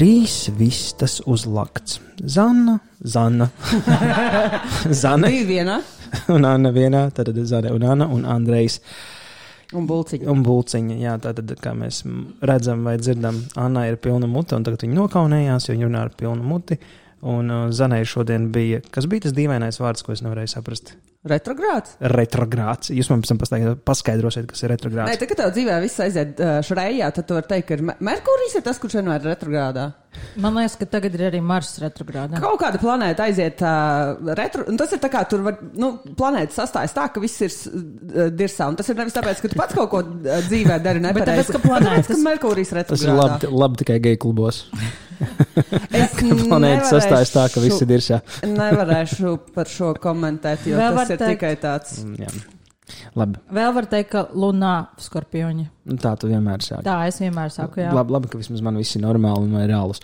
Trīs vistas uzlakts. Zana, Zana, Zana Divi vienā un Anna vienā, tad Zana un Anna un Andrejs un bulciņa. un Bulciņa. Jā, tātad, kā mēs redzam vai dzirdam, Anna ir pilna mute, un tagad viņa nokaunējās, jo viņa runā ar pilnu muti. Un uh, Zanai šodien bija, kas bija tas dīvainais vārds, ko es nevarēju saprast. Retrogrāts? Retrogrāts. Jūs man pēc tam paskaidro- paskaidrosiet, kas ir Nē, retrogrāts. tā kā tev dzīvē viss aiziet uh, šreijā, tad tu vari teikt, ka Merkurijs ir tas, kurš vienmēr ir retrogrādā. Man liekas, ka tagad ir arī Mars retrogrādā. Kaut kāda planēta aiziet uh, retro, un tas ir tā kā tur var, nu, planēta sastājas tā, ka viss ir uh, dirsā, un tas ir nevis tāpēc, ka tu pats kaut ko dzīvē dari nepareizi. tāpēc, ka planētas- Tāpēc, ka Merkurijs Tas ir labi, labi tikai geju klubos. Es Planēta sastājas tā, ka viss ir dirsā. Nevarēšu par šo komentēt, jo Vēl tas ir teikt- tikai tāds. Mm, Jā. Labi, Vēl var teikt, ka Lunā skorpioņi. nu tā tu vienmēr sāki. Tā es vienmēr saku, jā. Labi, labi, ka vismaz man viss ir normāli un reāls.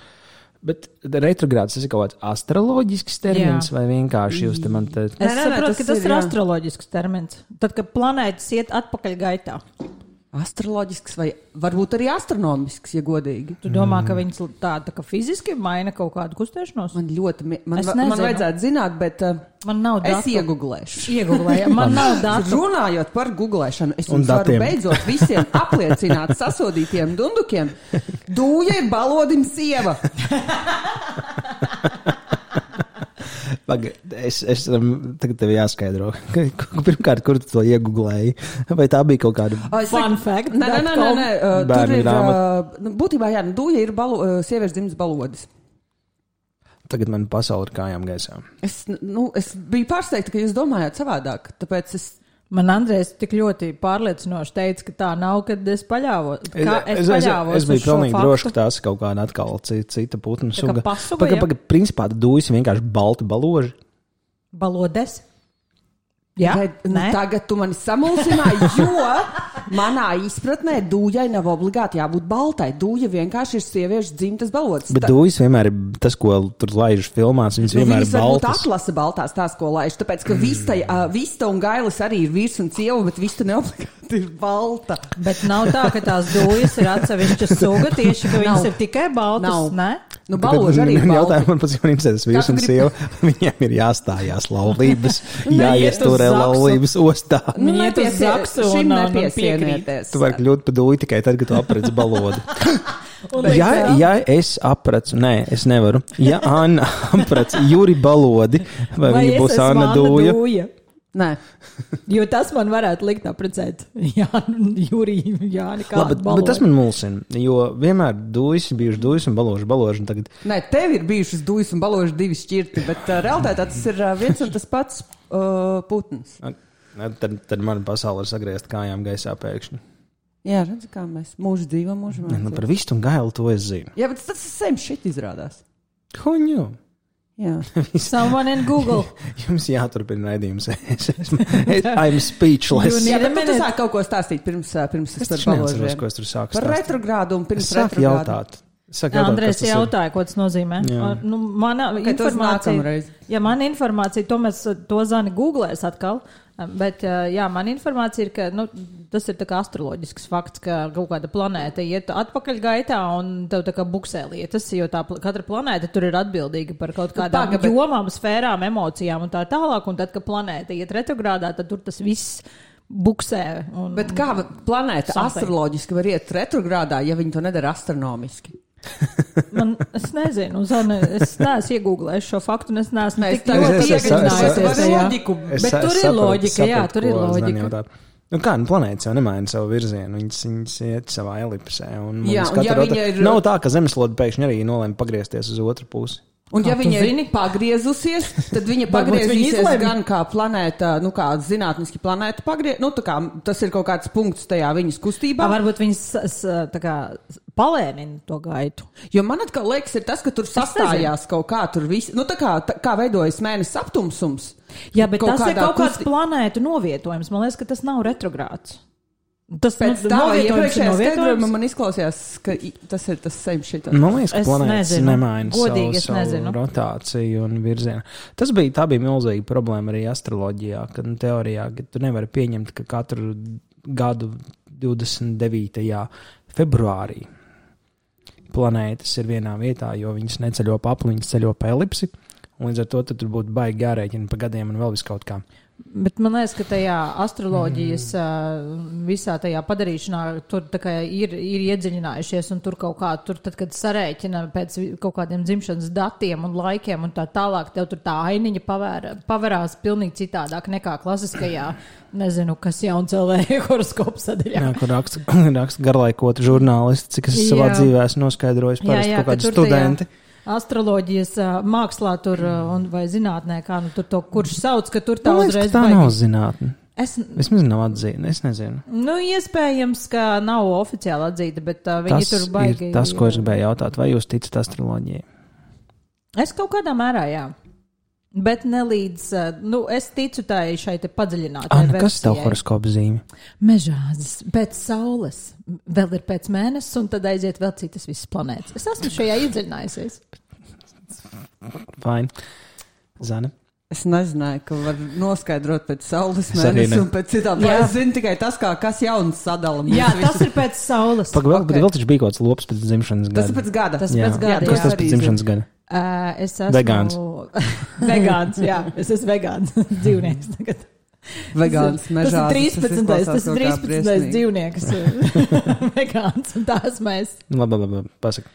Bet retrogrāds tas ir kaut kāds astroloģisks termins, jā. vai vienkārši jūs te man te. Es nē, nē, saprotu, tas ka tas ir, ir jā. astroloģisks termins. Tad, kad planētas iet atpakaļ gaitā, Astroloģisks vai varbūt arī astronomisks, ja godīgi. tu domā, Mm. ka viņas tā, tā kā fiziski maina kaut kādu kustēšanos? Man ļoti, man, Es va- man vajadzētu zināt, bet uh, Man nav es datu. iegūlēšu. Iegūlēju. Man nav datu. Runājot par googlēšanu, es jums varu beidzot visiem apliecināt sasodītiem dundukiem. Dūja ir balodim sieva. Paga, es, es um, tagad tev jāskaidro. Pirmkārt, kur tu to iegūlēji? Vai tā bija kaut kāda. O, es Fun fact Nē, nē, nē, nē, uh, Tur ir. uh, nu, Būtībā, jā, nu, dūja ir balo, uh, sieviešu dzimtas balodis. Tagad man pasaule ir kājām gaisā. Es, nu, es biju pārsteigta, ka jūs domājat savādāk. Tāpēc es Man Andrēs tik ļoti pārliecinoši teica, ka tā nav, kad es paļāvos. Kā es, es, es, paļāvos es biju uz šo pilnīgi drošs, ka tās ir kaut kāda atkal cita, Tā kā suga. pasuga, Pagaid, ja? pagaid, principā dūjas ir vienkārši balti baloži. Balodes. Jā, Bet, nu, tagad tu mani samulsināji, jo manā izpratnē dūjai nav obligāti jābūt baltai. Dūja vienkārši ir sieviešu dzimtas balodis. Bet dūjas vienmēr ir tas, ko tur laiž filmās. Viņas Nu, vienmēr viņas ir baltas. atlasa baltās tās, ko laiž. Tāpēc, ka vista, uh, vista un gailis arī ir vīrs un sieva, bet vista neobligāti ir balta. Bet nav tā, ka tās dūjas ir atsevišķa suga, tieši ka viņas ir tikai baltas. Nav. Nē? Nu, baloži arī. Jautājums man pats jau interesē, tas vīrs un sieva. Viņiem ir jāstājās laulības, Neiet jāiesturē laulības ostā. Nu, un- šim un- un nepiesienieties. Tu vari kļūt par dūju tikai tad, kad tu aprec balodi. Ja, ja es apracu, nē, es nevaru. Ja Anna aprec Juri balodi, vai, vai viņa būs Anna dūja? dūja? Nē, Jo tas man varētu likt apprecēt. Jā, Jurija, Jāni, kā Labi, bet, bet tas man mulsina, jo vienmēr dūjas ir bijuši dūjas un baloži, baloži. un Tagad Nē, tev ir bijušas dūjas un baloži divi šķirti, bet uh, realitātē tas ir uh, viens un tas pats uh, putns. Ne, Tad, tad mana pasaule ir sagriezta kājām gaisā pēkšņi. Jā, redz, kā mēs mūžu dzīvojam, mūžu Ne, Nu, par vistu un gailu to es zinu. Jā, bet tas sem šit izrādās. Huņu! Jā. Someone in Google. Jums jāturpina raidījums. Es esmu es, I'm speechless. Jā, bet tu, sāki kaut ko stāstīt pirms, pirms es, Es par taču neatceros, baložiem. ko es tur sāku Par stāstīt. retrogrādu un pirms Es retrogrādu. jautāt. Es sāku jautāt, Andrēs jautāja, ko tas nozīmē. Jā. Nu, mana informācija, ja man informācija, to mēs to zani googlēs atkal, bet jā, man informācija ir, ka nu, tas ir astroloģisks fakts, ka kaut kāda planēta iet atpakaļ gaitā un tev tā kā buksē lietas, jo tā katra planēta tur ir atbildīga par kaut kādām paga, bet- jomām, sfērām, emocijām un tā tālāk, un tad, kad planēta iet retrogrādā, tad tur tas viss buksē. Un, Bet kā planēta Something. astroloģiski var iet retrogrādā, ja viņi to nedara astronomiski? Man, es nezinu, Zana, es neesmu iegūlējis šo faktu, un es neesmu tik tagad- ļoti es- es- es- iedziļinājusies es- tajā. loģiku, Bet tur ir loģika, jā, tur ir loģika. Nu kā, nu, planētas jau nemaina savu virzienu. Viņas, viņas iet savā elipsē. Un mums Jā, un ja viņa ir- Nav tā, ka zemeslode pēkšņi arī nolēma pagriezties uz otru pusi. Un, ja Kā tu viņa zini? ir pagriezusies, tad viņa viņa pagriezīsies izlemj. gan kā planēta, nu, kā zinātniski planēta pagriez. Nu, tā kā tas ir kaut kāds punkts tajā viņas kustībā.Ā, varbūt viņas tā kā palēnina to gaitu. Jo man atkal liekas, ir tas, ka tur sastājās kaut kā tur viss. Nu, tā kā, tā, kā veidojas mēnesis aptumsums. Jā, bet Kaut tas ir kaut kāds kusti- planētu novietojums. Man liekas, ka tas nav retrogrāds. Tas Pēc nu, tā novietojums ir iepriekšējā skaidrojuma man izklausījās, ka tas ir tas same shit. Man liekas, ka Es planētas nezinu. nemaina Godīgi, savu, savu rotāciju un virzienu. Tas bija, tā bija milzīga problēma arī astroloģijā, kad nu, teorijā, ka tu nevari pieņemt, ka katru gadu 29. februārī planētas ir vienā vietā, jo viņas neceļo pa apli, viņas ceļo pa elipsi. Un līdz ar to tad tur būtu baigi jārēķina pa gadiem un vēl vis kaut kā. Bet man liekas, ka tajā astroloģijas mm. visā tajā padarīšanā tur ir, ir iedziļinājušies un tur kaut kā, tur tad, kad sarēķina pēc kaut kādiem dzimšanas datiem un laikiem un tā tālāk, tev tur tā ainiņa pavēr, pavērās pilnīgi citādāk nekā klasiskajā, nezinu, kas jauns LV horoskops sadaļā. Jā, kur raksta, raksta garlaikotu žurnālisti, cik es savā Jā. dzīvē esmu noskaidrojis Jā, parasti jā, kaut ka kādi tur tajā- studenti. Astroloģijas mākslā tur un vai zinātnē, kā nu tur to kurš sauc, ka tur tā Man liekas, uzreiz ka tā baigi- nav zinātne. Es, Vismaz nav atzīta. Es nezinu. nu, iespējams, ka nav oficiāli atzīta, bet uh, viņi Tas tur baigi. tas, ko es gribēju jautāt. Vai jūs ticat astroloģijai? Es kaut kādā mērā, jā. Bet ne līdz, ā, nu, es ticu tai šai te padziļinātai Anna, kas ir tavs versijai. horoskopa zīme? Mežāzes, pēc saules, vēl ir pēc mēnesis, un tad aiziet vēl citas visas planētas. Es esmu šajā iedziļinājusies. Fine. Zana. Es nezināju, ka var noskaidrot pēc saules mēneša ne. un pēc citām. Jā. Es zinu tikai tas, kā, kas jauns sadala. Jā, tas visus. ir pēc saules. Pagaidām, okay. vēl taču bija kaut kāds lops pēc dzimšanas gada. Tas ir pēc gada. Tas ir Jā. pēc gada, Kas jā. tas pēc dzimšanas gada? Uh, es esmu Vegāns. vegāns, jā, es esmu vegāns dzīvnieks. Tagad. Vegāns mežā. Tas ir 13. Tas ir 13. dzīvnieks. vegāns, un tā esmu es. Labi, labi, labi. Pasaka.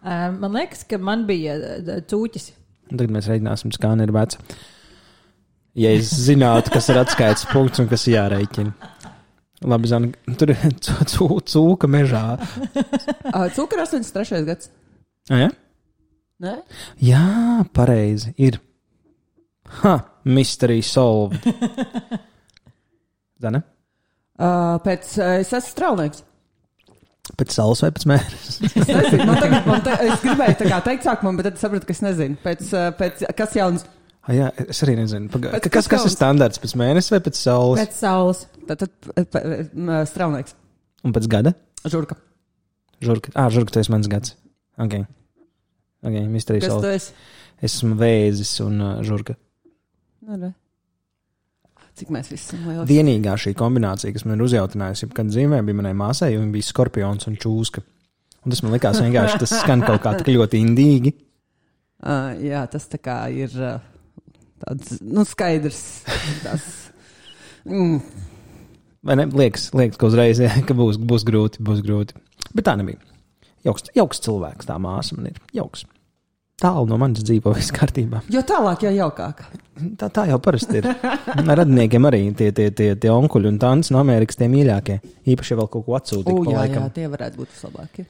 Uh, man liekas, ka man bija uh, cūķis. Tagad mēs reiķināsim, kā ir vecs. Ja es zinātu, kas ir atskaites punkts un kas ir jārēķina. Labi, Zana, tur ir cū- cū- cūka mežā. Cukura 83. gads. A, ja? Ne? Jā, pareizi. Ir. Ha, mystery solved. Zana, Uh, pēc, uh, es esmu strālnieks. pēc saules vai pēc mēnesis? Es nezinu, man tagad, man te, es gribēju tā kā teikt sākumā, bet tad sapratu, ka es nezinu. Pēc, uh, pēc kas jauns? Ah, jā, es arī nezinu. Paga Pēc kas, kas ir standarts pēc mēneša vai pēc saules? Pēc saules. Tad, tad p- m, strālnieks. Un pēc gada? Žurka. Žurka. Ah, žurka, tas ir mans gads. Ok. Ok, mystery Kas tu solved. esi? Es esmu vēzis un uh, žurka. Nu, re. Cik mēs visi esam lieli? Vienīgā šī kombinācija, kas man ir uzjautinājusi, kad dzīvē bija manai māsai, jo viņa bija skorpions un čūska. Un tas man likās vienkārši, tas skan kaut kā tik ļoti indīgi. Uh, jā, tas tā kā ir uh, tāds, nu, skaidrs. Tas, mm, Vai ne? Liekas, liekas ka uzreiz, jā, ka būs, būs grūti, būs grūti. Bet tā nebija. Jauks, jauks cilvēks, tā māsa man ir. Jauks. Tālu no manis dzīvo viss kārtībā. jo tālāk jau jaukāk. Tā, tā jau parasti ir. Radniekiem arī tie, tie, tie, tie onkuļi un tantes no Amerikas tie mīļākie. Īpaši, ja vēl kaut ko atsūtīt. Pa jā, jā, tie varētu būt vislabākie.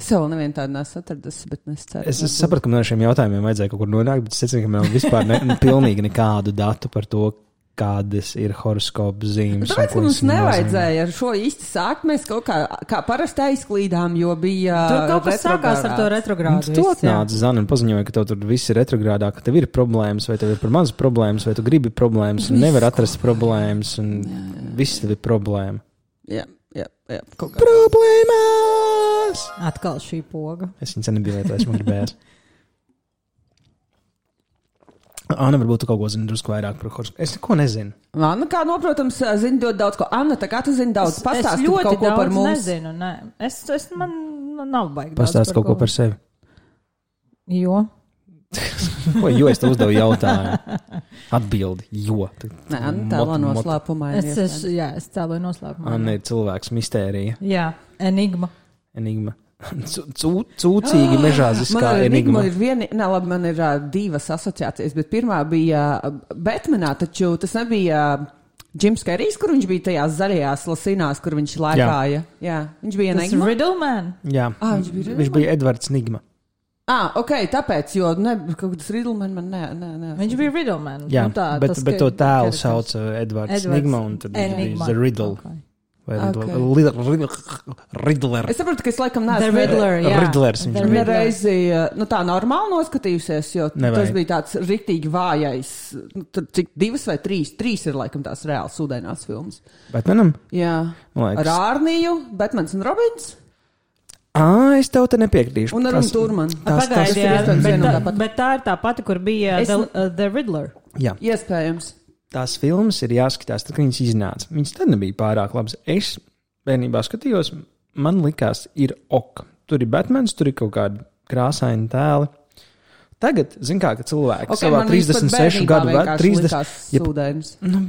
Es jau nevienu tādu nesu atradusi, bet es ceru. Es, es sapratu, ka ar šiem jautājumiem vajadzēja kaut kur nonākt, bet es secinu, ka man vispār ne, pilnīgi nekādu datu par to, kādas ir horoskopa zīmes. un Tāpēc mums nevajadzēja ar šo īsti sākt. Mēs kaut kā, kā parasti aizklīdām, jo bija. Tur kaut kas sākās ar to retrogrādu. Tu jā. atnāci, Zana, un paziņoja, ka tev tur viss ir retrogrādā, ka tev ir problēmas, vai tev ir par maz problēmas, vai tu gribi problēmas, un nevar atrast problēmas, un viss tev ir problēma. Jā, jā, jā. Kaut kā. Problēmas! Atkal šī poga. Es viņu sen nebiju lietojis, man gribējās. Anna, varbūt tu kaut ko zini drusku vairāk par horoskopu. Es neko nezinu. Anna, kā noprotams, zina ļoti daudz ko. Anna, tā kā tu zini daudz, pastāsti ļoti kaut ko daudz par mums. nezinu. Nē. Es, es man nu, nav baigi. daudz Pastāst kaut ko par sevi. Jo. Ko, jo es tev uzdevu jautājumu? Atbildi, jo. Nē, mot- noslēpumā. Es, es, jā, es cēloju noslēpumu. Anna ir cilvēks mistērija, Jā, enigma. enigma. Cū- cū- Cūcīgi mežāziskā Man enigma. Ir viena, ne, labi, man ir uh, divas asociācijas, bet pirmā bija Batmanā, taču tas nebija Jims Kerijs, kur viņš bija tajās zaļajās lasinās, kur viņš lēkāja. Jā, Jā viņš bija Enigma. Riddleman. Jā, Ah, viņš bija viņš bija Edvards Nigma. Ah, ok, tāpēc, jo ne, kaut kas Riddleman man ne, ne, ne. Viņš bija Riddleman. Nu, Jā, tā, bet, tas, bet to tēlu characters. sauc uh, Edvards Nigma, un tad viņš Enigma. bija The Riddle. Okay. Vai Ok. Riddle- Riddle- Riddle- Riddler. Es saprotu, ka es laikam neesmu Riddler, jā. Riddlers viņš bija. Riddler. Nereizi, nu tā normāli noskatījusies, jo Nevajag. tas bija tāds riktīgi vājais. Nu, tur cik divas vai trīs? Trīs ir laikam tās reāli sūdainās filmas. Batmanam? Jā, Man ar. Ārniju, Batmans un Robins Ā, es tev te nepiekritīšu. un ar Tas- Turmanu. Tas- Pagaidi, tas ir jā, iespējams bet, pati. bet tā ir tā pati, kur bija Es The, uh, the Riddler. Jā, Iespējams. Tās filmas ir jāskatās, tad, kad viņas iznāca. Viņas tad nebija pārāk labas. Es bērnībā skatījos, man likās, ir ok. tur ir Batmans, tur ir kaut kādi krāsaini tēli. Tagad, zin kā, ka cilvēki okay, Ok, savā man viņas pat 36 bērnībā gadu vecumā, vienkārši 30, likās jeb- sūdainas. nu,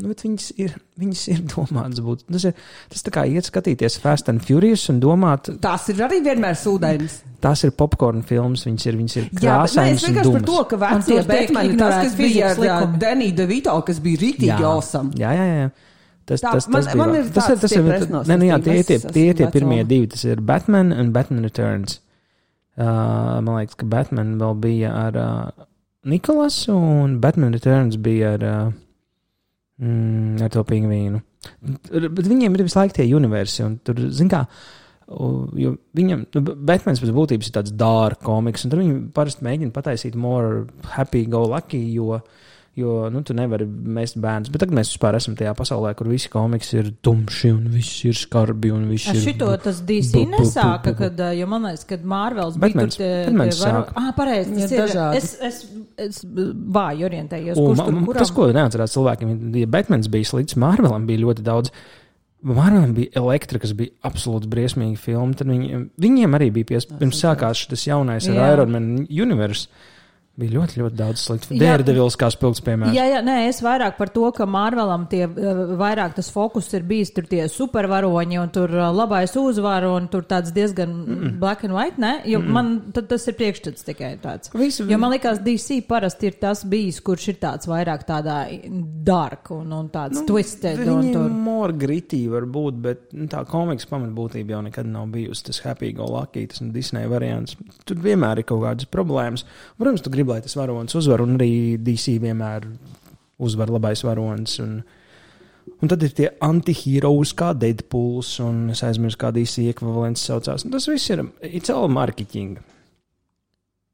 nu, bet viņas ir, viņas ir domātas būt. Tas ir tas tā kā iet skatīties Fast and Furious un domāt, Tās ir arī vienmēr sūdainas. tās ir popkorn filmas, viņas ir, viņas ir Jā, bet krāsainas es vienkārši par to, ka vecie Batmani, tas, kas bija ar. Deniju Devito, kas bija rītīgi awesome. Jā, jā, jā. Tas, Tā, tas, tas, man- bija man ir tas, tas ir. presnos, Nē, nu jā, tie ir tie, tie, ir tie pirmie divi. Tas ir Batman un Batman Returns. Uh, man liekas, ka Batman vēl bija ar uh, Nikolasu un Batman Returns bija ar, uh, mm, ar to pingvīnu. Bet viņiem ir visu laiku tie universi, un tur, zin kā, jo viņam, nu, Batmans pēc būtības ir tāds dārgs komiks, un tur viņi parasti mēģina pataisīt more happy go lucky, jo, jo nu, tu nevari mest bērnus. Bet tagad mēs vispār esam tajā pasaulē, kur visi komiks ir tumši, un viss ir skarbi, un viss ir. šito tas DC nesāka, kad, uh, jo man liekas, kad Mārvels bija tur tie, tie varo... sāka. Ah, pareizi, tas ir. dažādi. Es, es, es vāji orientējos, Un kurš tur. Tas, ko neatcerās cilvēkiem, ja Batmans bija slikts, Marvelam bija ļoti daudz. Marvelam bija elektra, kas bija absolūti briesmīga filma. Tad viņi, viņiem arī bija pies, pirms sākās šis jaunais ar Jā. Iron Man universe. Bija ļoti, ļoti daudz sliktu. Dērdevils kā spilgts piemērs. Jā, jā, nē, es vairāk par to, ka Marvelam tie uh, vairāk tas fokus ir bijis tur tie supervaroņi un tur uh, labais uzvaru un tur tāds diezgan mm -mm. black and white, ne? Jo mm -mm. man tas ir priekšstats tikai tāds. Visu- Jo man liekas, DC parasti ir tas bijis, kurš ir tāds vairāk tādā dark un, un tāds nu, twisted un tur. more gritty var būt, bet nu, tā komiks pamatbūtība jau nekad nav bijusi tas happy go lucky, tas Disney variants. Tur vienmēr ir kaut kādas problēmas. Protams, tu gribi, lai tas varonis uzvar, un arī DC vienmēr uzvar labais varonis. Un, un tad ir tie antiheroes kā Deadpools, un es aizmirsu, kā DC ekvivalents saucās. Un tas viss ir marketing.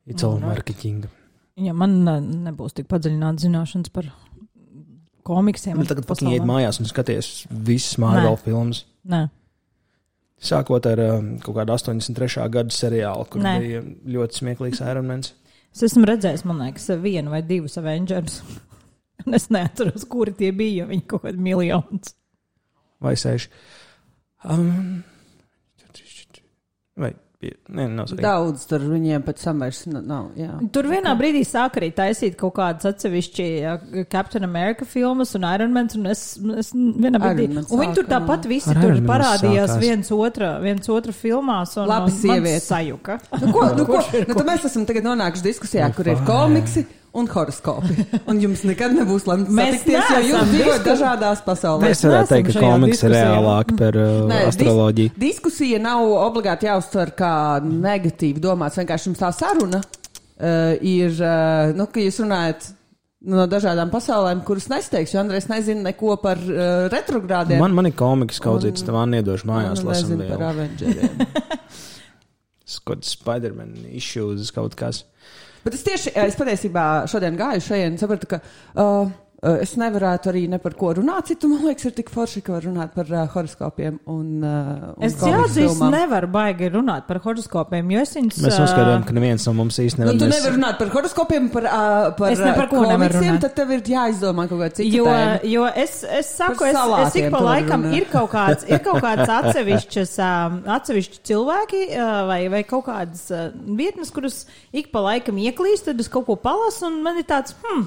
It's all Alright. marketing. Ja man nebūs tik padziļināts zināšanas par komiksiem. Nu, tagad pat iet mājās un skaties visas Marvel Nē. filmas. Nē. Sākot ar um, kaut kādu 83. gada seriālu, kur Nē. bija ļoti smieklīgs Ironmans. Es esmu redzējis, man liekas, vienu vai divus Avengers. Es neatceros, kuri tie bija. jo Viņi kaut kādi miljonus. vai seši. Um, vai pie, svarīgi. Daudz tur viņiem vairs n- nav. Jā. Tur vienā brīdī sāk arī taisīt kaut kādas atsevišķi ja, Captain America filmas un Iron Man. Un es, es vienā brīdī, Iron un viņi tur tāpat visi tur parādījās sākās. viens otra, viens otra filmās. Un, Labi, sieviete. Sajuka. Nu, ko, nu, ko, nu, mēs esam tagad nonākuši diskusijā, kur ir komiksi un horoskopi. Un jums nekad nebūs lemts Mēs satikties, jo jūs dzīvojat dažādās pasaulēs. Es varētu teikt, ka komiks ir reālāk par uh, Nē, dis- astroloģiju. Diskusija nav obligāti jāuztver kā negatīvi domāts. Vienkārši jums tā saruna uh, ir, uh, nu, ka jūs runājat no dažādām pasaulēm, kuras nesteigšu. Andrēs nezina neko par uh, retrogrādiem. Man, man ir komiks kaudzīts, tev nedošu mājās nezinu par. Avengeriem. Kāds Spider-Man issues kaut kas. Bet es tieši, es patiesībā šodien gāju šeit un sapratu, ka uh, es nevarētu arī ne par ko runāt. Citu, man liekas, ir tik forši, ka var runāt par uh, horoskopiem un, uh, un Es jāatzīst, nevaru baigi runāt par horoskopiem, jo es viņus. Mēs uzskatām, ka neviens no mums īsti Nu, nevar. tu mēs- nevari runāt par horoskopiem, par, uh, par, Es ne par ko nevaru runāt. tad tev ir jāizdomā kaut kāda cita Jo, tēma. jo es, es saku, es, es ik pa laikam runāt. ir kaut kāds, ir kaut kāds atsevišķas, um, atsevišķi cilvēki uh, vai, vai kaut kādas uh, vietnes, kuras ik pa laikam ieklīst, tad es kaut ko palasu un man ir tāds, hmm,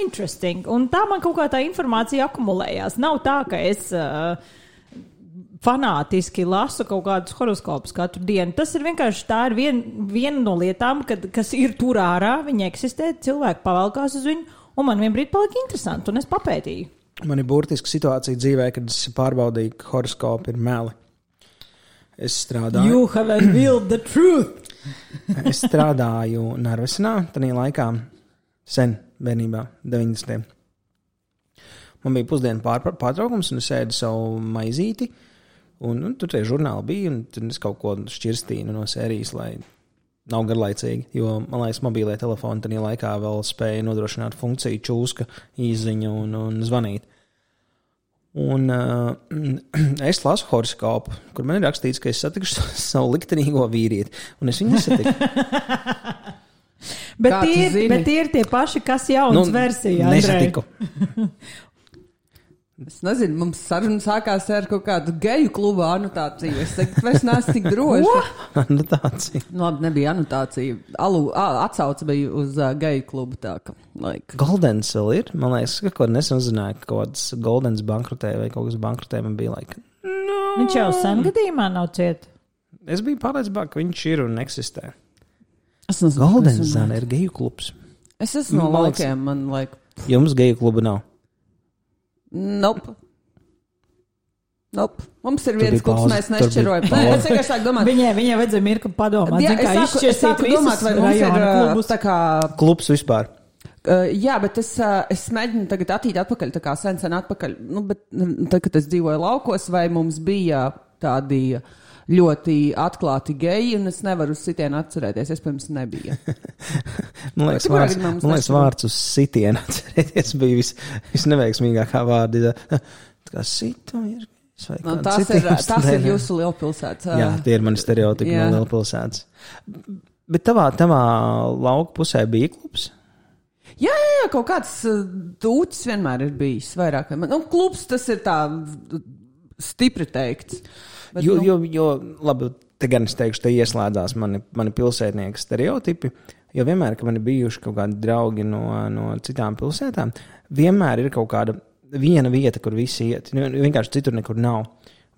interesting. Un tā man kaut kā tā informācija akumulējās. Nav tā, ka es. Uh, fanātiski lasu kaut kādus horoskopus katru dienu. Tas ir vienkārši tā ir vien, viena no lietām, kad, kas ir tur ārā, viņi eksistē, cilvēki pavalkās uz viņu, un man vienbrīd palika interesanti, un es papētīju. Man ir burtiska situācija dzīvē, kad es pārbaudīju, ka horoskopi ir meli. Es strādāju, You have revealed the truth! es strādāju Narvesenā, tajā laikā, sen, bērnībā, 90. Man bija pusdienu pār, pārtraukums, un es ēdu savu maizīti. Un, un tur tie žurnāli bija, un tur es kaut ko šķirstīju no sērijas, lai nav garlaicīgi. Jo, man liekas, mobilie telefoni tajā laikā vēl spēja nodrošināt funkciju čūska, īziņa un, un zvanīt. Un uh, es lasu horoskopu, kur man ir rakstīts, ka es satikšu savu liktenīgo vīrieti, un es viņu nesatiku. Bet Kā tie, ir, bet tie ir tie paši, kas jaunas nu, versijas. Nesatiku. Es nezinu, mums saruna sākās ar kaut kādu geju klubu anotāciju. Es tagad vairs neesmu tik droši. Anotācija. Nu, labi, nebija anotācija. Alu, a- atsauce bija uz uh, geju klubu. Tā, ka, like. Goldens vēl ir. Man liekas, ka kaut ko nesen uzzināju, ka kaut kāds Goldens bankrotē vai kaut kas bankrotē. Man bija laika. Viņš jau sen gadījumā nav ciet. Es biju pārliecināts, ka viņš ir un eksistē. Es nezinu, Goldens kas zana ir geju klubs. Es esmu no Man liekas- laukiem, man like. Jums geju kluba nav. Nope. Nope. Mums ir viens bija klubs, pauze, mēs tur bija nešķirojam. Nē, pauze. es vienkārši sāku domāt. Viņai, viņai vajadzēja mirkli padomāt, Jā, zin, es kā sāku, es izšķirsīt sāku domāt, vai mums ir rajona uh, klubus. tā kā. Klubs vispār. Uh, jā, bet es, uh, es mēģinu tagad attīt atpakaļ, tā kā sen, sen atpakaļ. Nu, bet mm, tad, kad es dzīvoju laukos, vai mums bija tādi ļoti atklāti geji, un es nevaru uz sitienu atcerēties. Iespējams, nebija. Man liekas, vārds, man liekas, vārds uz sitienu atcerēties bija vis, visneveiksmīgākā vārda. Kā situ ir. vai Nu, cita ir, jums tas tā- ir jūsu lielpilsētas. Jā, tie ir mani stereotipi Jā. no lielpilsētas. Bet tavā, tavā lauka pusē bija klubs. Jā, jā, jā, kaut kāds uh, dūcis vienmēr ir bijis. Vairāk, nu, klubs tas ir tā stipri teikts. Bet, Jo, nu, jo, jo, labi, te gan es teikšu, te ieslēdzās mani, mani pilsētnieku stereotipi. Jo vienmēr, kad man ir bijuši kaut kādi draugi no, no citām pilsētām, vienmēr ir kaut kāda viena vieta, kur visi iet. Nu, Vienkārši citur nekur nav.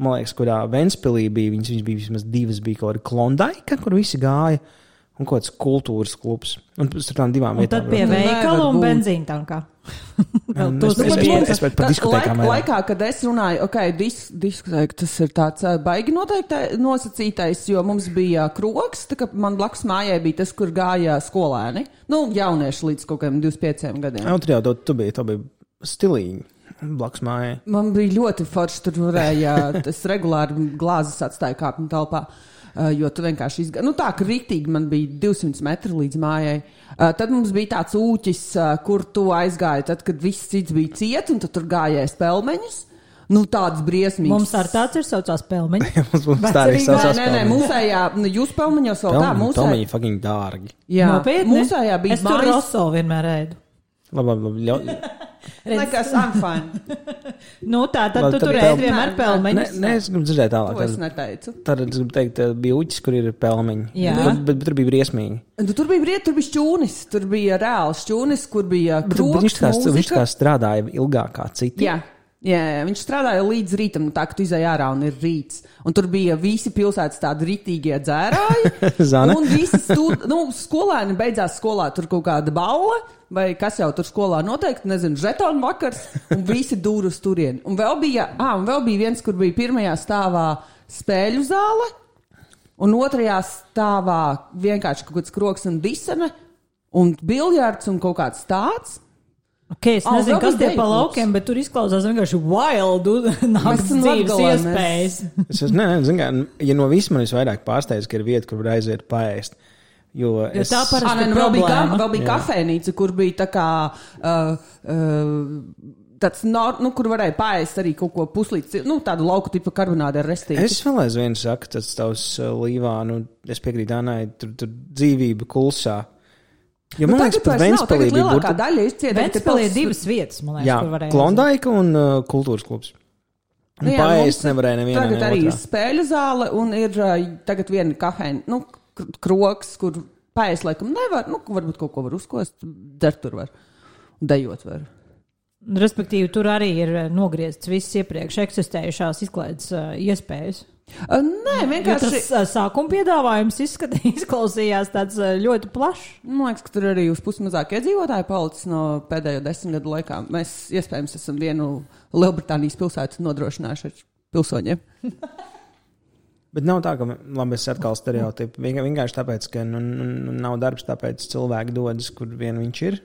Man liekas, kurā Ventspīlī bija, viņas, viņas bija vismaz divas, bija kaut kāda klondaika, kur visi gāja. Un kaut kāds kultūras klubs. Un starp tām divām Un vietām. tad pie veikala un benzīna tankā. Bet bija vairāk. Laikā, kad es runāju, ok, dis, diskotēka, tas ir tāds baigi noteikti nosacītais, jo mums bija kroks, tā kā man blakus mājai bija tas, kur gāja skolēni. Nu, jaunieši līdz kaut kādiem 25 gadiem. Jā, tur jau tu, tu biji, tu biji stilīgi. Blakus mājai. Man bija ļoti forši, tur varēja, es regulāri glāzes atstāju kāpņu telpā. Uh, jo tu vienkārši izgāji. Nu, tā kā rītīgi man bija 200 metri līdz mājai. Uh, tad mums bija tāds ūķis, uh, kur tu aizgāji, tad, kad viss cits bija ciets, un tu tur gājēji spēlmeņus. Nu, tāds briesmīgs. Mums ar tāds ir saucās pelmeņi. Mums, mums tā arī saucās. nē, nē, mūsējā, nu, jūs pelmeņos vēl tā, mūsējā. Tomēr fucking dārgi. Jā, Nopietni. mūsējā bija Es tur mājas- roso vienmēr ēdu. Labi, labi, labi. Nekas, I'm fine. Nu, tā tad Labi, tu tad tur ēdi vienmēr Nē, Nē, pelmeņus. nē, es gribu dzirdēt tālāk. To es Tad, neteicu. tad es gribu teikt, bija uķis, kur ir pelmeņi. Jā. Bet, bet, bet tur bija briesmīgi. Nu, tur bija briet, tur bija šķūnis, tur bija reāls šķūnis, kur bija bet viņš, kā strādāja ilgāk kā citi. Jā. Jā, jā, viņš strādāja līdz rītam, tā ka tu izai ārā un ir rīts. Un tur bija visi pilsētas tādi rītīgie dzērāji. Un visi stūd, nu, skolēni beidzās skolā, tur kaut kāda balva, vai kas jau tur skolā noteikti, nezinu, žetonu vakars, un visi dūru uz turieni. Un vēl bija, ah, un vēl bija viens, kur bija pirmajā stāvā spēļu zāle, un otrajā stāvā vienkārši kaut kāds kroks un disene, un biljards un kaut kāds tāds. Okay, es nezinu, vēl kas tie pa laukiem, bet tur izklausās vienkārši wild naktas dzīves iespējas. Es, es, nē, zinu, kā, ja no visiem man visvairāk pārsteidz, ka ir vieta, kur var aiziet paēst. Jo Jo es, tā parasti- Ah, ir nu, vēl bija, vēl bija kafejnīca, kur bija tā kā. Uh, uh, Tāds, nor, nu, kur varēja pāriest arī kaut ko puslīdz, nu, tādu lauku tipu karbonādu ar restīti. es vēl aizvien saku, tas tavs uh, līvā, nu, es piekrītu Anai, tur, tur dzīvība kulsā. Jo man liekas, pat Ventspēlī bija lielākā daļa izcieta. Ventspēlī ir divas vietas, man liekas, Jā, kur varēja. Klondaika un uh, kultūras klubs. Un Nu jā, ir nevarēja nevienā. Tagad arī otrā. spēļu zāle un ir uh, tagad viena kafēna, nu, kroks, kur pāriest laikam nevar, nu, varbūt kaut ko var uzkost, dzert tur var, dejot var. Respektīvi, tur arī ir eh, nogriezts visas iepriekš eksistējušās izklaides uh, iespējas. Nē, Jo vienkārši. tas uh, sākuma piedāvājums izskatī, izklausījās tāds ļoti plašs. Man liekas, ka tur arī uz pusi mazāk iedzīvotāju palicis no pēdējo desmit gadu laikā. Mēs iespējams esam vienu Lielbritānijas pilsētu nodrošinājuši ar pilsoņiem. Bet nav tā, ka labi, es atkal stereotipu. Vienkār- Vienkārši tāpēc, ka nu, nu, nu, nav darbs, tāpēc cilvēki dodas, kur vien viņš ir.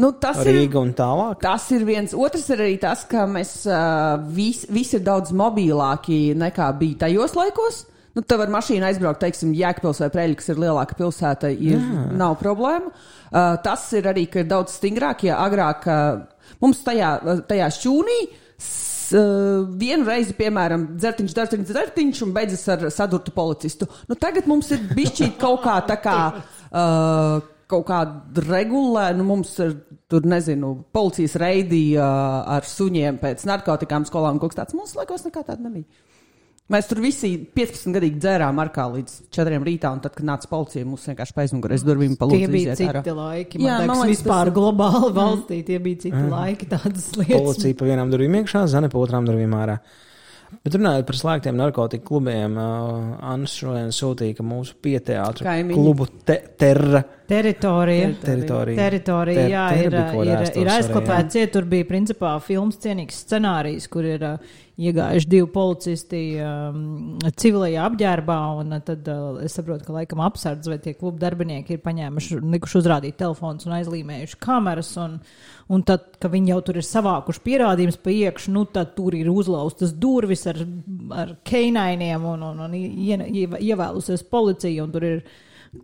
Nu, tas, ir, Rīga un tālāk. tas ir viens. Otrs ir arī tas, ka mēs uh, visi vis ir daudz mobilāki nekā bija tajos laikos. Nu, tev ar mašīnu aizbraukt, teiksim, Jēkabils vai Preļļa, kas ir lielāka pilsēta, ir, Jā. nav problēma. Uh, tas ir arī, ka ir daudz stingrāk, ja agrāk uh, mums tajā, tajā šķūnī uh, vienu reizi, piemēram, dzertiņš, dzertiņš, dzertiņš un beidzas ar sadurtu policistu. Nu, tagad mums ir bišķīt kaut kā tā kā. Uh, kaut kāda regulē, nu mums ir, tur nezinu, policijas reidīja ar suņiem pēc narkotikām skolām, kaut kas tāds. Mums laikos nekā tāda nebija. Mēs tur visi 15 gadīgi dzērām ar kā līdz 4 rītā, un tad, kad nāca policija, mums vienkārši paiznugurēs durvīm Tie palūdza bija iziet ārā. citi laiki. Jā, Jā, man man liekas, liekas, vispār tas- globāli valstī tie bija citi laiki, tādas lietas. Policija pa vienām durvīm iekšā, zane pa otrām durvīm ārā. Bet runājot par slēgtiem narkotiku klubiem, uh, Anna šodien sūtīja, ka mūsu pieteātru Kaimiņi. klubu te, terra Teritorija. teritorija. Teritorija, Ter- jā, ter ir, ir, ir. Ja tur bija principā filmas cienīgs scenārijs, kur ir uh, iegājuši divi policisti um, civilajā apģērbā, un uh, tad uh, es saprotu, ka laikam apsardz vai tie klubu darbinieki ir paņēmuši, likuši uzrādīt telefons un aizlīmējuši kameras, un, un tad, ka viņi jau tur ir savākuši pierādījumus pa iekšu, nu tad tur ir uzlaustas durvis ar, ar keinainiem un, un, un ie, ie, ievēlusies policija, un tur ir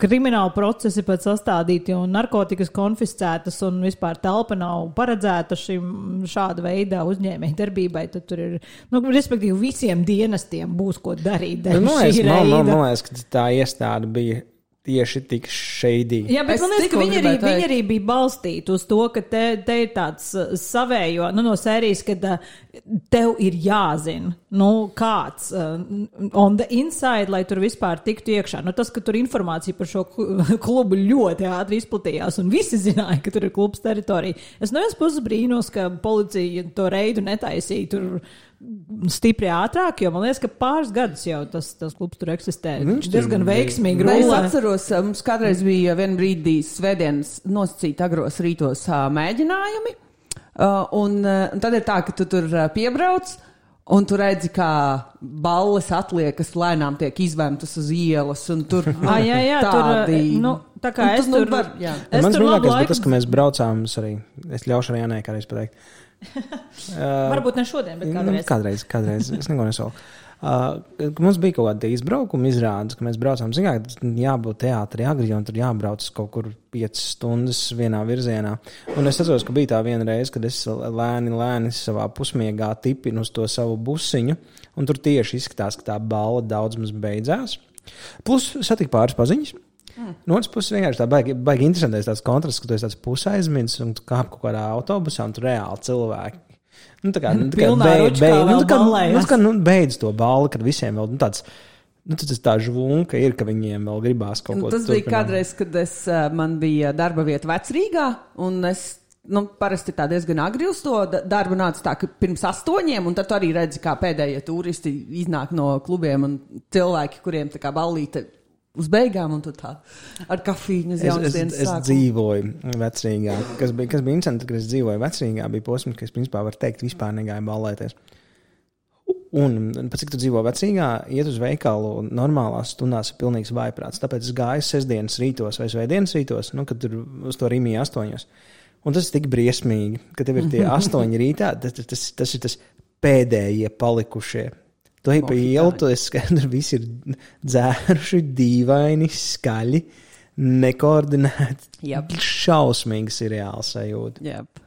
krimināli procesi pēc sastādīti un narkotikas konfiscētas un vispār telpa nav paredzēta šim šāda veida uzņēmēji darbībai, tad tur ir, nu, respektīvi, visiem dienestiem būs ko darīt. dēļ Man liekas, man, man liekas, ka tā iestāde bija tieši tik šeidīga. Jā, bet Es man liekas, ka viņi arī, viņi arī bija balstīti uz to, ka te, te ir tāds uh, savējo, nu, no sērijas, ka uh, tev ir jāzina, nu, kāds uh, on the inside, lai tur vispār tiktu iekšā. Nu, tas, ka tur informācija par šo klu- klubu ļoti ātri izplatījās un visi zināja, ka tur ir klubs teritorija. Es no vienas puses brīnos, ka policija to reidu netaisīja tur stipri ātrāk, jo man liekas, ka pāris gadus jau tas, tas klubs tur eksistē. Viņš tur diezgan bija- veiksmīgi Es rulē. atceros, uh, mums kādreiz bija viena brīdī svētdienas nosacīt agros rītos mēģinājumi. Uh, un, uh, un tad ir tā, ka tu tur uh, piebrauc. Un tu redzi, kā balles atliekas lēnām tiek izvēmtas uz ielas. un Tur Ah, jā, jā, tur, tādi, nu, tā kā Un es nu, tur- var, jā. Es Mans tur bija laiku- tas, ka mēs braucām, es arī, es ļaušu arī Janai kādreiz pateikt. Varbūt ne šodien, bet Nu, kādreiz. kādreiz, kādreiz, es neko nesolu. Uh, ka mums bija kaut kāda izbraukuma izrādes, ka mēs braucām. Zinām, ka jābūt teātrī agri, un tur jābrauc kaut kur 5 stundas vienā virzienā. Un es atceros, ka bija tā viena reize, kad es lēni, lēni savā pusmiegā tipinu uz to savu busiņu, un tur tieši izskatās, ka tā balva daudz maz beidzās. Plus satika pāris paziņas. Mm. No otras puses, vienkārši tā baigi, baigi interesantais tāds kontrasts, ka tu esi tāds pusaizmirsis un tu kāp kaut kādā autobusā un tur reāli cilvēki. Nu, tā kā, nu, tā kā beid- beid- nu, tā kā, ballējās. nu, tā kā, nu, beidz to balvu, kad visiem vēl nu, tāds. Nu, tas tā žvunka ir, ka viņiem vēl gribās kaut Un ko Tas bija turpināt. kādreiz, kad es, man bija darba vieta vecrīgā, un es nu, parasti tā diezgan agri uz to da- darbu nācu tā, ka pirms astoņiem, un tad arī redzi, kā pēdējie turisti iznāk no klubiem un cilvēki, kuriem tā kā ballīte uz beigām, un tā ar kafīņu uz Es, jaunas es, dienas es sākumu. dzīvoju vecrīgā. Kas bija, kas bija interesanti, kad es dzīvoju vecrīgā, bija posms, ka es principā varu teikt, vispār negāju ballēties. Un, pat cik tu dzīvo vecrīgā, iet uz veikalu normālās stundās ir pilnīgs vaiprāts. Tāpēc es gāju sestdienas rītos vai svētdienas rītos, nu, kad tur uz to rīmīja astoņos. Un tas ir tik briesmīgi, ka tev ir tie astoņi rītā, tas, tas, tas ir tas pēdējie palikušie. Tu ej pa ielu, tu esi skaidrs, visi ir dzēruši, dīvaini, skaļi, nekoordinēti. Jep. Šausmīgs ir reāls sajūta. Jep.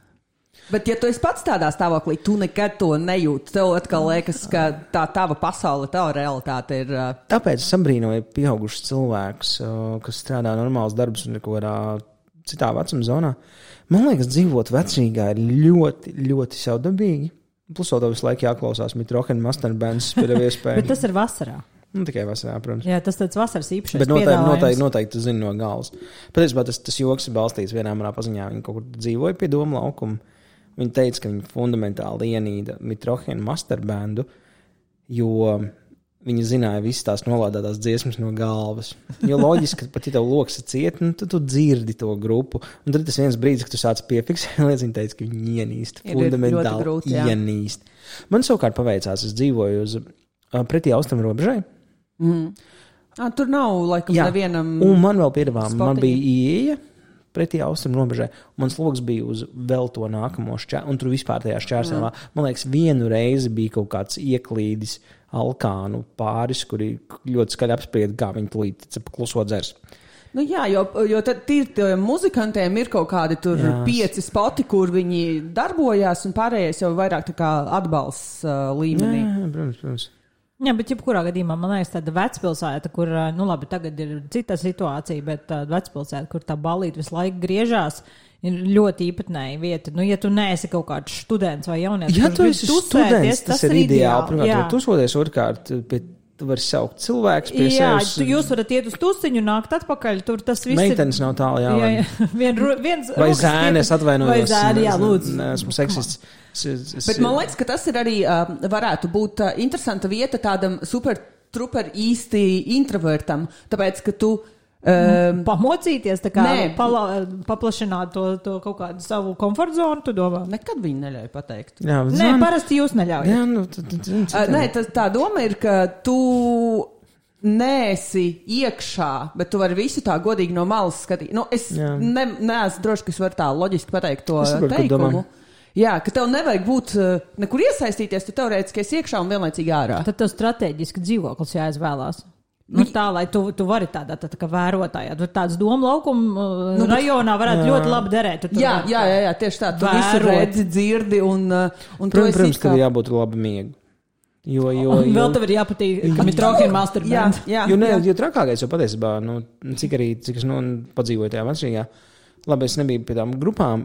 Bet, ja tu esi pats tādā stāvoklī, tu nekad to nejūti. Tev atkal liekas, ka tā tava pasaule, tava realitāte ir. ā, Tāpēc es apbrīnoju pieaugušus cilvēkus, uh, kas strādā normāls darbs un kaut kādā citā vecuma zonā. Man liekas, dzīvot vecrīgā ir ļoti, ļoti savdabīgi. Plus, vēl visu laiku jāklausās Mitrohena masterbēns pēc Bet iespējas. tas ir vasarā. Nu, tikai vasarā, protams. Jā, tas tāds vasaras īpašais. Bet noteikti, noteikti, noteikti zinu no galvas. Patiesībā tas, tas joks ir balstīts vienā manā paziņā. Viņa kaut kur dzīvoja pie doma laukuma. Viņa teica, ka viņa fundamentāli ienīda Mitrohena masterbēndu, jo viņa zināja visas tās nolādētās dziesmas no galvas. Jo loģiski, ka pat ja tev lokus ir ciet, nu, tad tu dzirdi to grupu. Un tad tas viens brīdis, kad tu sāc piefiksēt, lietas viņa teica, ka viņa ienīst. Fundamentāli grūti, ienīst. Man savukārt paveicās, es dzīvoju uz pretī austrumu robežai. ā, Tur nav laikam Jā. nevienam. Un man vēl piedāvā, man bija ieeja pretī austrumu robežai. Mans lokus bija uz vēl to nākamo šķērsli, un tur vispār tajā šķērslī. Man liekas, vienu reizi bija kaut kāds ieklīdis alkānu pāris, kuri ļoti skaļi apsprieda, kā viņi tulīt kluso dzers. Nu, jā, jo, jo tad ir tiem muzikantiem ir kaut kādi tur Jā. pieci spoti, kur viņi darbojās, un pārējais jau vairāk tā kā atbalsts uh, līmenī. Jā, protams, protams. Jā, bet jebkurā gadījumā man liekas, tāda vecpilsēta, kur, ā, nu labi, tagad ir cita situācija, bet tāda vecpilsēta, kur tā balīta visu laiku griežās, ir ļoti īpatnēja vieta. Nu, ja tu neesi kaut kāds students vai jaunietis, Ja tu esi students, tas ir ideāli. Pirmkārt, Jā. tu tusoties, otrkārt, pie, tu vari saukt cilvēkus pie Jā, sevis. tu, jūs varat iet uz tusiņu, nākt atpakaļ. Tur tas viss Meitenes nav tālu, jā. ir. Jā, vai- jā. Vien, viens Vai rokas zēni, es stipri- atvainojos. Vai zēni, jā, lūdzu. Esmu seksists. Bet man liekas, ka tas ir arī uh, varētu būt uh, interesanta vieta tādam super truper īsti introvertam. Tāpēc, ka tu. Um, Pamocīties, tā kā Nē. pala, paplašināt to, to kaut kādu savu komforta zonu, tu domā? nekad viņi neļauj pateikt. Jā, Nē, zēni- parasti jūs neļaujat. Jā, nu, tad, tad, tad, Uh, nē, tas, tā doma ir, ka tu neesi iekšā, bet tu vari visu tā godīgi no malas skatīt. Nu, es Jā. ne, neesmu droši, ka es varu tā loģiski pateikt to saprotu, teikumu. Jā, ka tev nevajag būt uh, nekur iesaistīties, tu teorētiski esi iekšā un vienlaicīgi ārā. Tad tev strateģiski dzīvoklis jāizvēlās. Nu, tā, lai tu, tu vari tādā tā, tā kā vērotājā, tur tāds domu laukuma uh, nu, rajonā varētu jā. ļoti labi derēt. Jā, jā, jā, jā, tieši tā. Tu visu redzi, dzirdi un, uh, un tu Protams, esi protams tev kā- ir jābūt labi miegu. Jo, jo, Un jo, vēl tev ir jāpatīk, ka mitrokina Jā, masturbēns. jā, jo, ne, jā. jo trakākais jau patiesībā, nu, cik arī, cik es nu, padzīvoju tajā vecajā, labi, es nebiju pie tām grupām,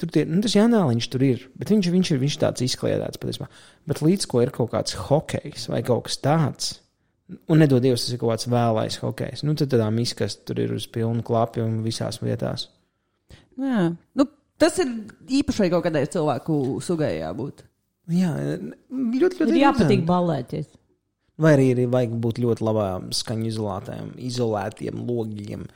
tur tie, nu, tas Janāliņš tur ir, bet viņš, viņš ir, viņš ir tāds izkliedēts patiesībā. Bet līdz ko ir kaut kāds hokejs vai kaut kas tāds, un nedod Dievs, tas ir kaut kāds vēlais hokejs, nu, tad tādā miskas tur ir uz pilnu klapi un visās vietās. Jā. Nu, tas ir īpašai kaut kādai cilvēku sugai jābūt. Jā, ļoti, ļoti Ir jāpatīk balēties. Vai arī ir vajag būt ļoti labām skaņu izolētiem, izolētiem logiem.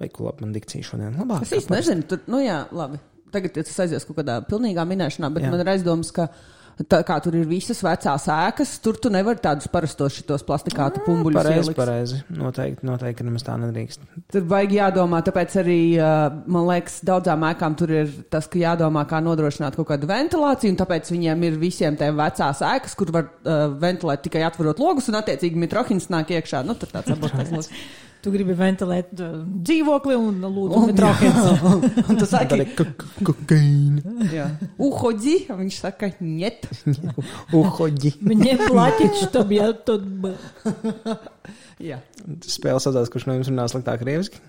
Vai ko labi man dikcija šodien? Labāk. Es īsti nezinu, tur, nu jā, labi. Tagad tas aizies kaut kādā pilnīgā minēšanā, bet Jā. man ir aizdoms, ka tā, kā tur ir visas vecās ēkas, tur tu nevari tādus parastos šitos plastikātu pumbuļus Pareizi, ielikt. pareizi. Noteikti, noteikti, nemaz tā nedrīkst. Tur vajag jādomā, tāpēc arī, man liekas, daudzām ēkām tur ir tas, ka jādomā, kā nodrošināt kaut kādu ventilāciju, un tāpēc viņiem ir visiem tiem vecās ēkas, kur var uh, ventilēt tikai atverot logus, un attiecīgi mitrohins nāk iekšā. Nu, tur tāds logs. Tu gribi ventilēt uh, dzīvokli un lūdzu Un- mitrokins. Un tu saki, kokaīna. jā, uhodzi, un viņš saka, niet. Uhoģi. Viņiem plaķiņš tam jau tur. Jā. Spēle saucās, kurš no jums runā sliktāk krieviski.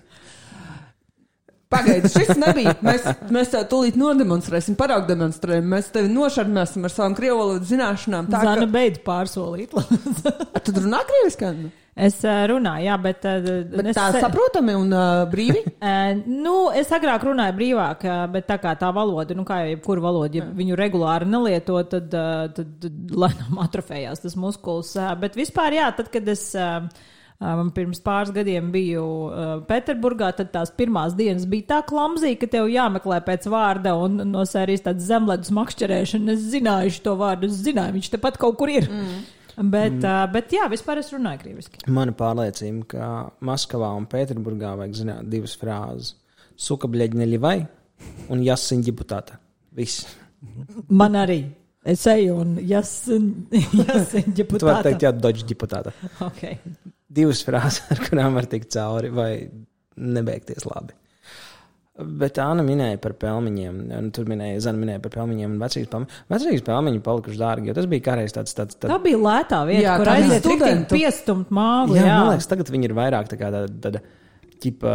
Pagaidi, šis nebija. Mēs, mēs tev tūlīt nodemonstrēsim, paraugdemonstrēsim. Mēs tevi nošarmēsim ar savām krievu valodas zināšanām. Tā Zana kā beidz pārsolīt. tu runā krieviski? Es uh, runāju, jā, bet. Uh, bet es, tā saprotami un uh, brīvi. Nu, es agrāk runāju brīvāk, bet tā kā tā valoda, nu, kā jau jebkura valoda, ja viņu regulāri nelieto, tad, tad, tad lēnām atrofējās tas muskulis. Bet vispār, jā, tad, kad es. Um, pirms pāris gadiem biju uh, Pēterburgā, tad tās pirmās dienas bija tā klamzīga, ka tev jāmeklē pēc vārda un no sērijas tāds zemledus makšķerēšana. Es zināju šo vārdu, es zināju, viņš tepat kaut kur ir. Mm. Bet, mm. Uh, bet jā, vispār es runāju krieviski. Mana pārliecība, ka Maskavā un Pēterburgā vajag zināt divas frāzes. Suka bļaģneļi vai un jasin ģiputāta. Viss. Man arī. Es eju un jāsaka, Tu vari teikt, jā, doģi ģiputāta. Okay. divas frāzes, ar kurām var tikt cauri vai nebeigties labi. Bet Anna minēja par pelmeņiem. un Tur minēja, Zana minēja par pelmeņiem un vecīs pelmeņiem. Vecīs pelmeņi palikuši dārgi, jo tas bija kādreiz tāds. tāds, tāds Tā bija lētā vieta, Jā, kur aiziet studentu. piestumt māgu. jā, Jā, man liekas, tagad viņi ir vairāk tā kā tāda, tāda ķipa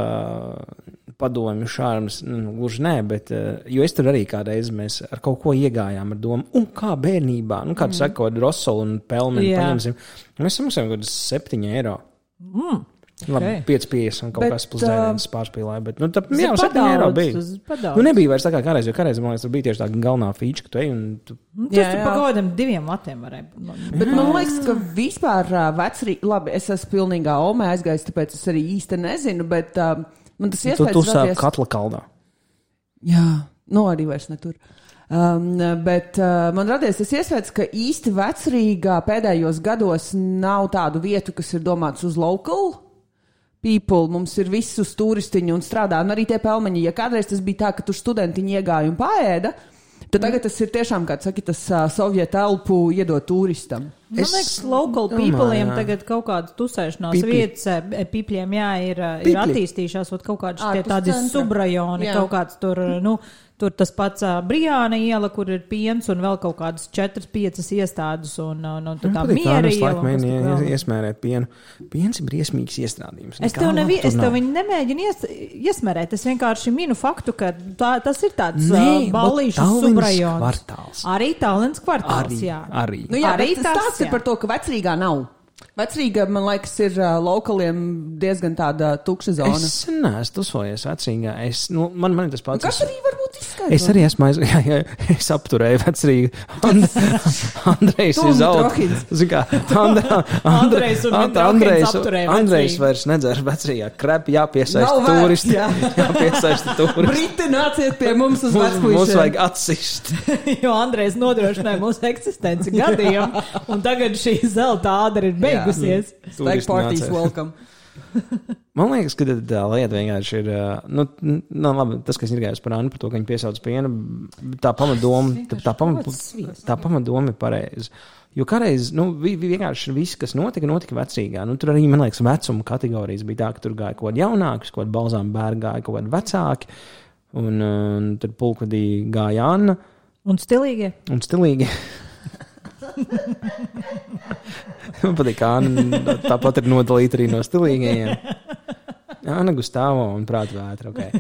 padomju šārmas. Nu, gluži nē, bet, eh, jo es tur arī kādreiz mēs ar kaut ko iegājām ar domu, un kā bērnībā, nu, kādu mm. saka, kaut kādu rosolu un pelmeni paņemsim. Mēs samaksājam kaut kādus 7 eiro. Mm, Labi, Ok. 5,50 un kaut Bet, kas plus ā, dzēriens pārspīlēja. Bet, nu, tā, Tas jā, ir 7 eiro padaudz, bija. Nu, nebija vairs tā kā kādreiz, jo kādreiz, man liekas, tur bija tieši tā galvenā feature, ka tu ej un tu Nu, Tas Jā, tur jā. pa kaut kādiem diviem vatiem varēja. Bet man liekas, ka vispār uh, vecrī, labi, es esmu pilnīgā omē aizgājis, tāpēc es arī īsti nezinu, bet uh, man tas Tu, iespējas tu sāp radies- katla kaldā. Jā, nu arī vairs netur. Um, bet uh, man radies tas iespējas, ka īsti vecrīgā pēdējos gados nav tādu vietu, kas ir domāts uz local people. Mums ir viss uz turistiņu un strādā. Un arī tie pelmeņi, ja kādreiz tas bija tā, ka tur studentiņi iegāja un paēda, tad tagad tas ir tiešām, kā saka, tas uh, sovietu elpu iedot turistam. Man Es liekas, local people'iem tagad kaut kādas tusēšanās Pipļi. vietas, pipļiem, jā, ir, eh, ir attīstījušās, kaut tādi centra. subrajoni, Jā. kaut kāds tur, nu, Tur tas pats uh, Brijāna iela, kur ir piens un vēl kaut kādas 4-5 iestādes, un, un, un tā miera iela. Laikam iesmērēt pienu. Piens ir briesmīgs iestrādījums. Es tev, nevi, es tev viņu nemēģinu ies, iesmērēt. Es vienkārši minu faktu, ka tā, tas ir tāds Nē, Tallinas subrajons. kvartāls. Arī Tallinas kvartāls, Arī, jā. arī. Nu, jā, Arī arī tas tas, stāsts ir jā. par to, ka vecrīgā nav. Vecrīga, man liekas, ir uh, lokaliem diezgan tāda tukša zona. Es neesmu uzvojies vecrīgā. Es, nu, man, man tas pats. Kas arī varbūt izskaidro? Es arī esmu aizgājis, jā, jā, es apturēju vecrīgu. And, Andrejs ir zaudējis. Trohins. Zini kā, Andra, Andrejs un Trohins Andrejs, Andrejs vairs nedzer vecrīgā. Krep jāpiesaista turisti. jā. Jāpiesaista turisti. Briti nāciet pie mums uz Mums, mums vajag atsist. jo Andrejs nodrošināja mūsu eksistenci gadiem, un tagad šī zelta ādara ir beigusies. Steak Turisti parties nācēja. welcome. Man liekas, ka tā lieta vienkārši ir. ā, Nu, nu, labi, tas, kas ir gājis par Annu, par to, ka viņi piesauc pienu, tā pamatdoma, tā, tā, pamat, tā pamatdoma ir pareiza. Jo kādreiz, nu, vi- vi- vienkārši viss, kas notika, notika vecīgā. Nu, tur arī, man liekas, vecuma kategorijas bija tā, ka tur gāja kaut kādi jaunāki, kaut kādi balzām bērni gāja kaut kādi vecāki. Un, un tur pulkvedī gāja Anna Un stilīgie. un stilīgi. Man patīk, ka Anna tāpat ir nodalīta arī no stilīgajiem. Anna Gustavo un prāta vētra. Okay.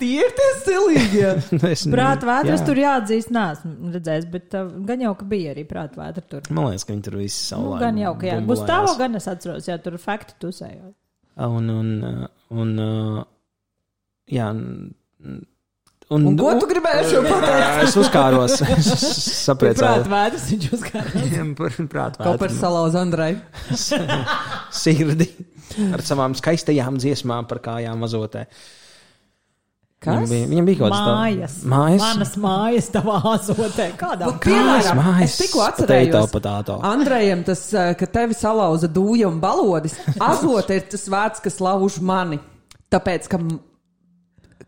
Tie ir tie stilīgie. Es, Prāta vētras jā. tur jāatzīst, nesmu redzējis, bet uh, gan jau, ka bija arī prāta vētra tur. Man liekas, ka viņi tur visi Nu, saulē. gan jau, ka jā. Gustavo gan es atceros, jā, tur fakti tusējot. Un, un, uh, un, uh, jā. Un- Un, ko tu gribēji šo pateikt? Es uzkāros. Es sapratu, Prāta vētras viņš uzkārās. prāta Kopers salauz Andrai. Sirdi ar savām skaistajām dziesmām par kājām mazotē. Kas? Viņam bija, viņam bija kaut kāds Mājas. Mājas. Manas mājas tavā azotē. Kādā? Nu, piemēram, mājas? es tikko atcerējos. Andrejam tas, eh, ka tevi salauza dūja un balodis. Azote ir tas vārds, kas lauž mani. Tāpēc, ka.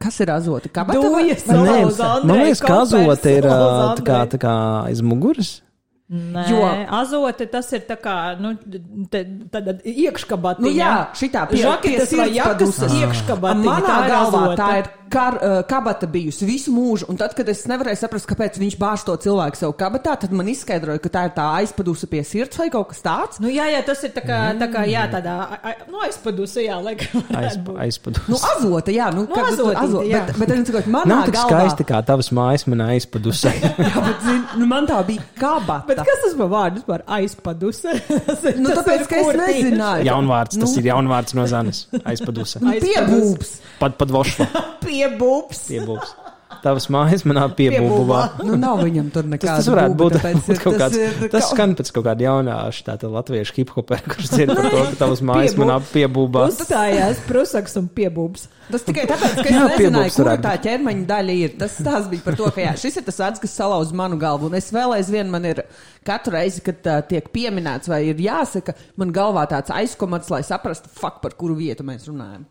Kas ir azota? Kā Nē, salauza man liekas, ka azote ir tā kā, tā kā aiz muguras. Nē, Jo- azote tas ir tā kā, nu, tāda iekškabatiņa. Nu, jā, šitā pie- Žaketes pie vai jakas paduses. iekškabatiņa. Manā tā ir galvā azote. tā ir kar, uh, kabata bijusi visu mūžu, un tad, kad es nevarēju saprast, kāpēc viņš bāž to cilvēku sev kabatā, tad man izskaidroja, ka tā ir tā aizpadusi pie sirds vai kaut kas tāds. Nu, jā, jā, tas ir tā kā, tā kā jā, tādā, a- a- nu, aizpadusi, jā, laikam. Aiz, varētu būt. aizpadus. Nu, azota, jā, nu, Nu, kad tu- azotīte, azo- jā. bet, bet, bet, bet manā Nav tik galvā, skaisti kā tavas mājas manā aizpadusē. jā, bet, zin, nu, man tā bija kabata. Bet kas tas par vārdu vispār ir- Nu, tāpēc, ka es nezināju. Jaunvārds, tas Nu. ir jaunvārds no Zanes. Aizpadusē. Nu, Piebūps. Pat pat vošla Piebūps. piebūs. Tavas mājas manā piebūbā. Nu, nav viņam tur Tas, nekāda tas varētu būt, tāpēc būt kaut kāds. Tas kaut- skan pēc kaut kāda jaunā štāta latviešu hip-hopera, kurš dzird par to, ka tavas mājas manā piebūbā. Uzstājās prusaks un piebūps. Tas tikai tāpēc, ka es Jā, nezināju, piebūks kur tā ķermeņa daļa ir. Tas tās bija par to, ka jā, šis ir tas vārds, kas salauz manu galvu. Un es vēl aizvien man ir katru reizi, kad uh, tiek pieminēts vai ir jāsaka, man galvā tāds aizkomats, lai saprastu, fakt, par kuru vietu mēs runājam.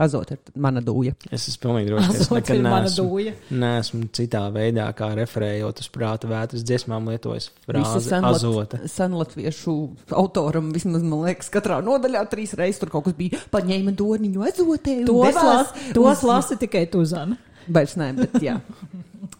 Azot ir mana dūja. Es esmu pilnīgi drošs, ka es nekad neesmu, neesmu citā veidā, kā referējot uz prāta vētras dziesmām, lietojis frāzi azota. senlat, senlatviešu autoram vismaz, man liekas, katrā nodaļā trīs reizes tur kaut kas bija paņēma doniņu azotē. un Tos, las, tos lasi tikai tu, Zana. Vairs nē, bet jā.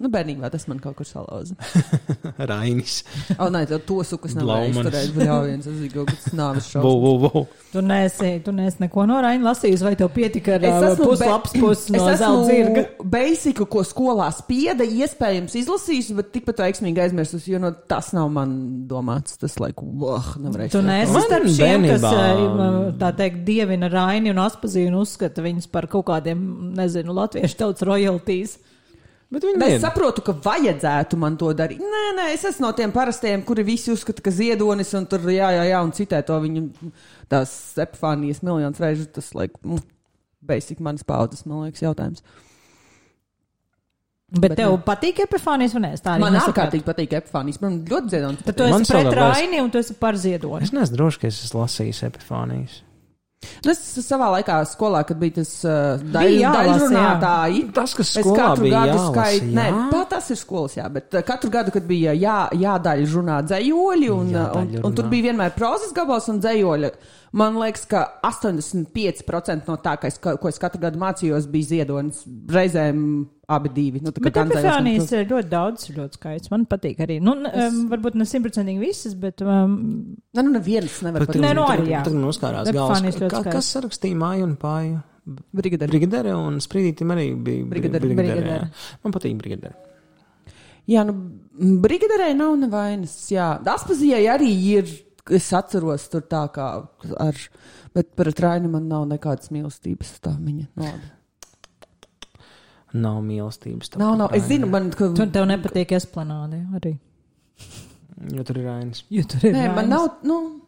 Nu, bērnībā tas man kaut kur salauza. Rainis. O, nē, tad to sukas Blaumanis. izturēt. Jā, viens, tas bija kaut kāds nāves vu. Tu neesi, tu neesi neko no Raina lasījis, vai tev pietika ar Es ā, esmu puslaps pusi no zelta zirga? Basiku, ko skolā spieda, iespējams izlasījusi, bet tikpat veiksmīgi aizmirsusi, jo no, tas nav man domāts. Tas, laiku, oh, nevarēšu. Tu neesi starp šiem, kas bērnībā- ā, tā teikt dievina Raini un Aspazīnu un uzskata viņus par kaut kādiem, nezinu, latviešu tautas royalties. Bet viņi Es saprotu, ka vajadzētu man to darīt. Nē, nē, es esmu no tiem parastajiem, kuri visi uzskata, ka ziedonis un tur jā, jā, jā, un citē to viņu tās epifānijas miljonus reižu. Tas, laik, mm, basic manas paudzes, man liekas, jautājums. Bet, Bet tev ne. patīk epifānijas vai nē? Man ārkārtīgi patīk epifānijas. Man ļoti ziedonis. Tad tu Man esi pret savukārt vairs- Raini un tu esi par ziedoni. Es neesmu drošs, ka es esmu lasījis epifānijas. Nu, es savā laikā skolā, kad bija tas uh, daļrunātāji. Tas, kas skolā bija gadu jālasa, skaitu, nē, jā? tā tas ir skolas, jā, bet uh, katru gadu, kad bija jā, jādaļa runā dzējoļi, un, uh, un, Jādaļrunā. un tur bija vienmēr prozas gabals un dzējoļi. Man liekas, ka 85% no tā, ka es, ko es katru gadu mācījos, bija ziedonis. Reizēm abi divi. Nu, tā kā Bet Krusta. ir ļoti daudz, ļoti skaists. Man patīk arī. Nu, Es- um, varbūt ne simtprocentīgi visas, bet um, Nē, nu neviens nevar pat Nē, nu arī, jā. Uzkārās Epifānijas galvas. Kā, kas sarakstīja māju un pāri? brigaderi. Brigadere un sprīdītim arī bija Brigadere. brigadere. Brigadere. Man patīk brigadere. Jā, nu, brigaderei nav nevainas. Jā, Aspazijai arī ir, es atceros tur tā kā ar, bet pret Rainu man nav nekādas mīlestības. Tā viņa. Nu, labi. Nav mīlestības. tā Nav, nav. Es zinu, man, ka. tur tev nepatīk esplanāde arī. Jo tur ir ainas. Jo tur ir Nē, man vainas. nav. Nu,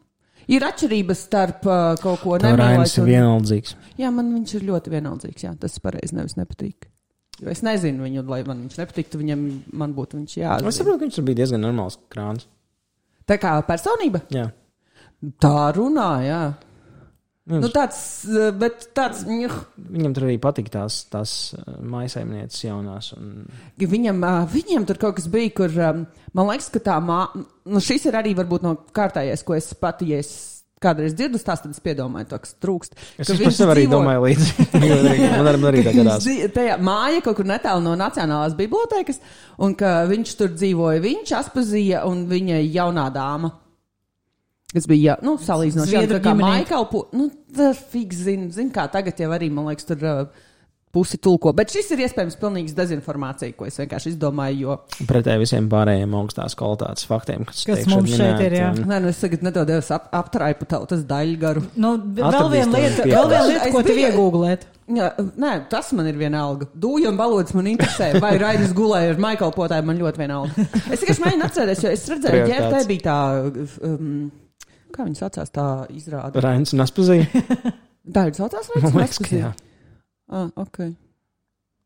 ir atšķirības starp uh, kaut ko ainas nemīlēt. ir un- vienaldzīgs. Jā, man viņš ir ļoti vienaldzīgs. Jā, tas pareizi nevis nepatīk. Jo es nezinu viņu, lai man viņš nepatiktu, viņam man būtu viņš Es jāzina. saprotu, ka viņš bija diezgan normāls krāns. Tā kā personība. Jā. Tā runā, jā. Nu, Nu, tāds, uh, bet tāds, Viņam tur arī patīk tās, tās maisaimnieces jaunās. Un... Viņam, ā, viņam tur kaut kas bija, kur man liekas, ka tā mā, nu šis ir arī varbūt no kārtējais, ko es pati, ja es kādreiz dzirdu stāstu, tad es piedomāju, to, kas trūkst. Es Ka par sevi arī dzīvo- domāju līdzi. man arī, man arī tā gadās. Tajā māja kaut kur netālu no Nacionālās bibliotekas, un ka viņš tur dzīvoja, viņš aspazīja un viņa jaunā dāma. Kas bija, jā, nu, salīdzinoši Zviedru tā kā kalpo. Nu, tas fiks zina, zin, kā tagad jau arī, man liekas, tur uh, pusi tulko. Bet šis ir iespējams pilnīgs dezinformācija, ko es vienkārši izdomāju, jo Pretēji visiem pārējiem augstās kvalitātes faktiem, kas, Kas mums šeit minēti, ir, jā. un- Nē, nu es tagad nedodos ap, aptraipu tautas daļu garu. Nu, vēl viena tev lieta, vēl viena lieta, Es ko biju- iegūglēt. Jā, nē, tas man ir vienalga. Dūja un valodas man interesē. Vai Raidis gulēja ar Maiklu potāju, man ļoti vienalga. Es tikai mēģinu atcerēties, jo es redzēju, ka ģērbtē bija tā, um, kā viņi saucās, tā izrāda. Rains un Aspazīja. Tā ir saucās liekas, ka jā. Ah, ok.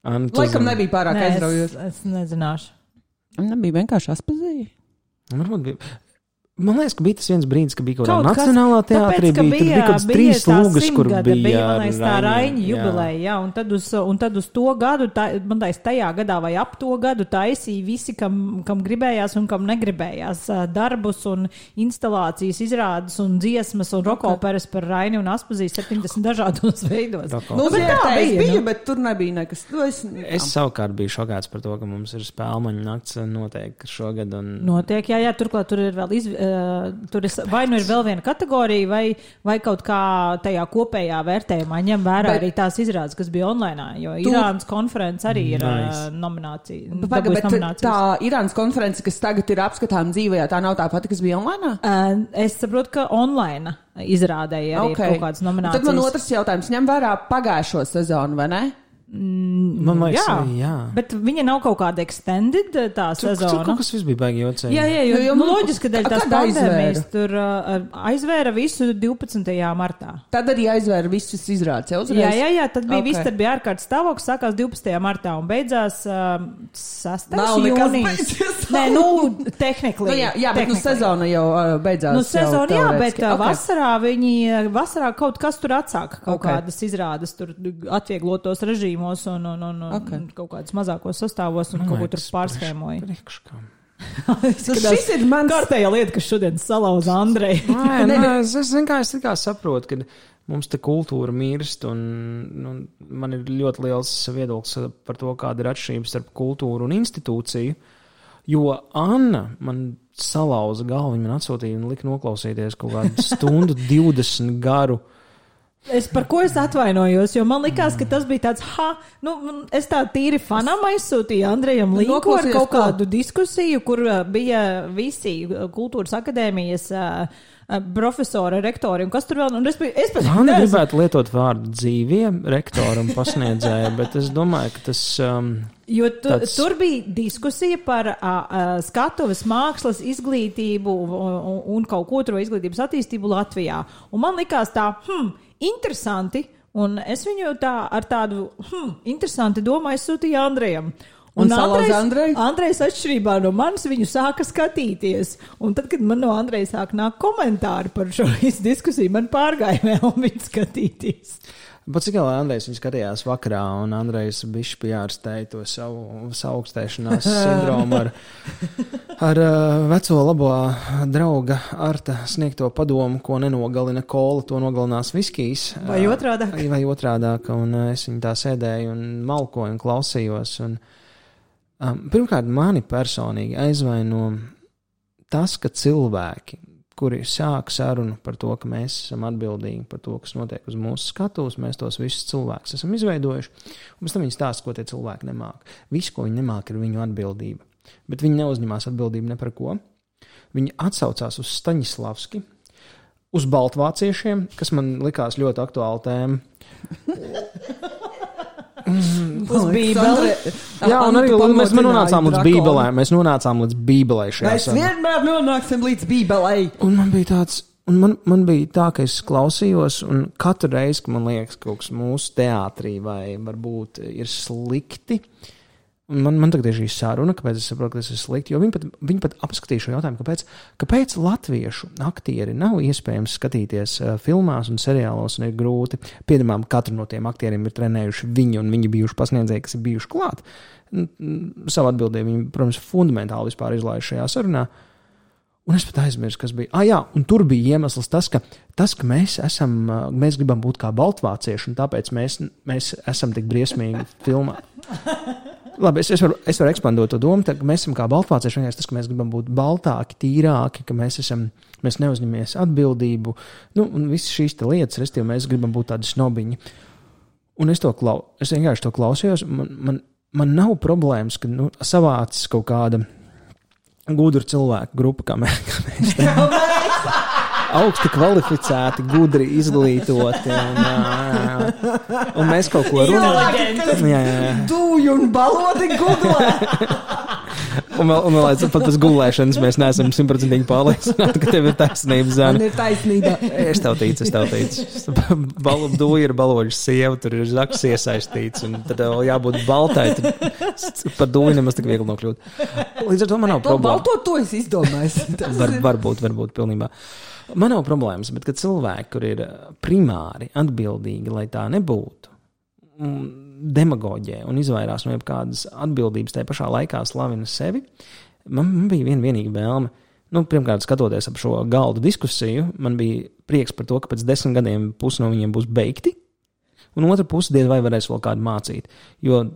Anu, tu Laikam zini. nebija pārāk Nē, aizraujoši. es, es nezināšu. Nebija vienkārši aspazīja. Varbūt bija. Man liekas, ka bija tas viens brīdis, kad bija kaut kāda Nacionālā teātrī. Bija, tur bija kaut kāds trīs tā lūgas, kur simtgade, bija, bija man liekas, tā Raini, jubileja, jā, un tad, uz, un tad uz to gadu, tā, man liekas, tajā gadā vai ap to gadu taisīja visi, kam, kam gribējās un kam negribējās darbus un instalācijas, izrādes un dziesmas un rokoperas par Raini un Aspazīju 70 dažādos veidos. Nu, bet tā tā bija, es nu. biju, bet tur nebija nekas. Nu, es, Es savukārt biju šokēts par to, ka mums ir spēļu nakts noteikti šogad. Un... Notiek, jā, jā, turklāt tur ir vēl, iz, uh, tur ir, vai nu ir vēl viena kategorija, vai, vai kaut kā tajā kopējā vērtējumā ņem vērā Bet- arī tās izrādes, kas bija online, jo Tu- Irānas konference arī ir Nice. nice. nominācija. Paga, bet tā Irānas konference, kas tagad ir apskatām dzīvē, tā nav tā pati, kas bija online. Uh, es saprotu, ka online izrādēja arī okay. kaut kādas nominācijas. Tad man otrs jautājums ņem vērā pagājušo sezonu, vai ne? Man liekas, jā, arī jā. Bet viņa nav kaut kāda extended uh, tā Tur, tur sezona. kaut kas viss bija baigi jocīgi. Jā, jā, jo, Jo- jo nu, loģiski, ka dēļ tās pandēmijas tur uh, aizvēra visu 12. martā. Tad arī aizvēra visus izrādes. jau uzreiz? Jā, jā, jā, tad bija Ok. okay. viss, tad bija ārkārtas stāvoklis, sākās 12. martā un beidzās um, 6. Nav nekas jūnijas. beidzies. Nē, nu, tehnikli. Nu, jā, jā, bet nu, technically. sezona jau uh, beidzās. Nu, sezona, jā, bet teorētiski. uh, Ok. vasarā viņi, uh, vasarā kaut kas tur atsāka, kaut Ok. okay. kādas izrādes, tur atvieglotos režīmos un, un, un, un Ok. okay. kaut kādos mazākos sastāvos un Man kaut ko tur pārskēmoja. Priekškam. Nu, šis ir mans Kārtējā lieta, kas šodien salauza Andreju. Nē, nē, es, es, kā saprotu, ka mums te kultūra mirst, un nu, man ir ļoti liels viedoklis par to, kāda ir atšķirība starp kultūru un institūciju. Jo Anna man salauza galvu, viņa man atsūtīja un lika noklausīties kaut kādu stundu, 20 garu. Es par ko es atvainojos, jo man likās, ka tas bija tāds, ha, nu, es tā tīri fanam aizsūtīju Andrejam Linku ar Noklausījies kaut ko? kādu diskusiju, kur uh, bija visi uh, kultūras akadēmijas uh, uh, profesori, rektori un kas tur vēl. Un es es pēc Anna gribētu lietot vārdu dzīvie rektoram pasniedzēja, bet es domāju, ka tas. Um, Jo tu, Tāds- tur bija diskusija par uh, uh, skatuves mākslas izglītību un, un, un kaut ko otru izglītības attīstību Latvijā. Un man likās tā, hmm, interesanti. Un es viņu tā ar tādu, hmm, interesanti domāju, sūtīju Andrejam. Un salauza Andreju? Andrejs atšķirībā no manis viņu sāka skatīties. Un tad, kad man no Andreja sāk nākt komentāri par šo diskusiju, man pārgāja vēl viņu skatīties. Bet cik vēl Andrejs viņa skatījās vakarā, un Andrejs bija pjārstēja to savu augstēšanās sindromu ar, ar veco labo drauga Arta sniegto padomu, ko nenogalina kola, to nogalinās viskijs. Vai otrādāk? Vai otrādāk, un es viņu tā sēdēju un malkoju un klausījos. Un, um, pirmkārt, mani personīgi aizvaino tas, ka cilvēki kuri sāk sarunu par to, ka mēs esam atbildīgi par to, kas notiek uz mūsu skatuves. Mēs tos visus cilvēkus esam izveidojuši, un pēc tam viņi stāsta, ko tie cilvēki nemāk. Viss, ko viņi nemāk, ir viņu atbildība. Bet viņi neuzņemās atbildību ne par ko. Viņi atsaucās uz Staņislavski, uz Baltvāciešiem, kas man likās ļoti aktuāla tēma. Uz Bībeli. Jā, un arī mēs nonācām līdz Bībelē. Mēs nonācām līdz Bībelē šajā Mēs vienmēr nonāksim līdz Bībelei. Un man bija tāds, un man, man bija tā, ka es klausījos, un katru reizi, kad man liekas, ka kaut kas mūsu teātrī vai varbūt ir slikti, un man, man tagad ir šī saruna, kāpēc es saprotu, ka tas ir slikti, jo viņi pat, viņi pat apskatīja šo jautājumu, kāpēc, kāpēc latviešu aktieri nav iespējams skatīties uh, filmās un seriālos, un ir grūti. Piemēram, katru no tiem aktieriem ir trenējuši viņi, un viņi bijuši pasniedzēji, kas ir bijuši klāt. Savu atbildību viņi, protams, fundamentāli vispār izlaiž šajā sarunā. Un es pat aizmirsu, kas bija. Ah, jā, un tur bija iemesls tas, ka, tas, ka mēs, esam, mēs gribam būt kā baltvācieši, un tāpēc mēs, mēs esam tik briesmīgi filmā. Labi, es, es, varu, es varu ekspandot to domu, ka mēs esam kā baltvācieši. Vienkārši tas, ka mēs gribam būt baltāki, tīrāki, ka mēs, esam, mēs neuzņemamies atbildību. Nu, un visas šīs lietas, respektīvi, mēs gribam būt tādi snobiņi. Un es to klau, es vienkārši to klausījos. Man, man, man nav problēmas, ka nu, savācis kaut kāda gudra cilvēku grupa, kā mēs. Kā mēs augsti kvalificēti, gudri izglītoti. Un, uh, un mēs kaut ko runājam. Jā, jā, jā. Dūju un balodi googlē. Un vēl, un vēl aiz pat pēc gulēšanas mēs neesam simtprocentīgi pārliecināti, ka tev ir taisnība, Zana. Man ir taisnība. Es tev ticu, es tev ticu. Balvu dūja ir baloģis sieva, tur ir zaks iesaistīts, un tad vēl jābūt baltai. Par dūju nemaz tik viegli nokļūt. Līdz ar to man nav To problēma. balto to es izdomāju. Var, varbūt, varbūt pilnībā. Man nav problēmas, bet kad cilvēki, kur ir uh, primāri atbildīgi, lai tā nebūtu, mm, demagoģē un izvairās no jebkādas atbildības, tajā pašā laikā slavina sevi, man, man bija viena vienīga vēlme. Nu, pirmkārt, skatoties ap šo galdu diskusiju, man bija prieks par to, ka pēc desmit gadiem pusi no viņiem būs beigti, un otra puse diez vai varēs vēl kādu mācīt. Jo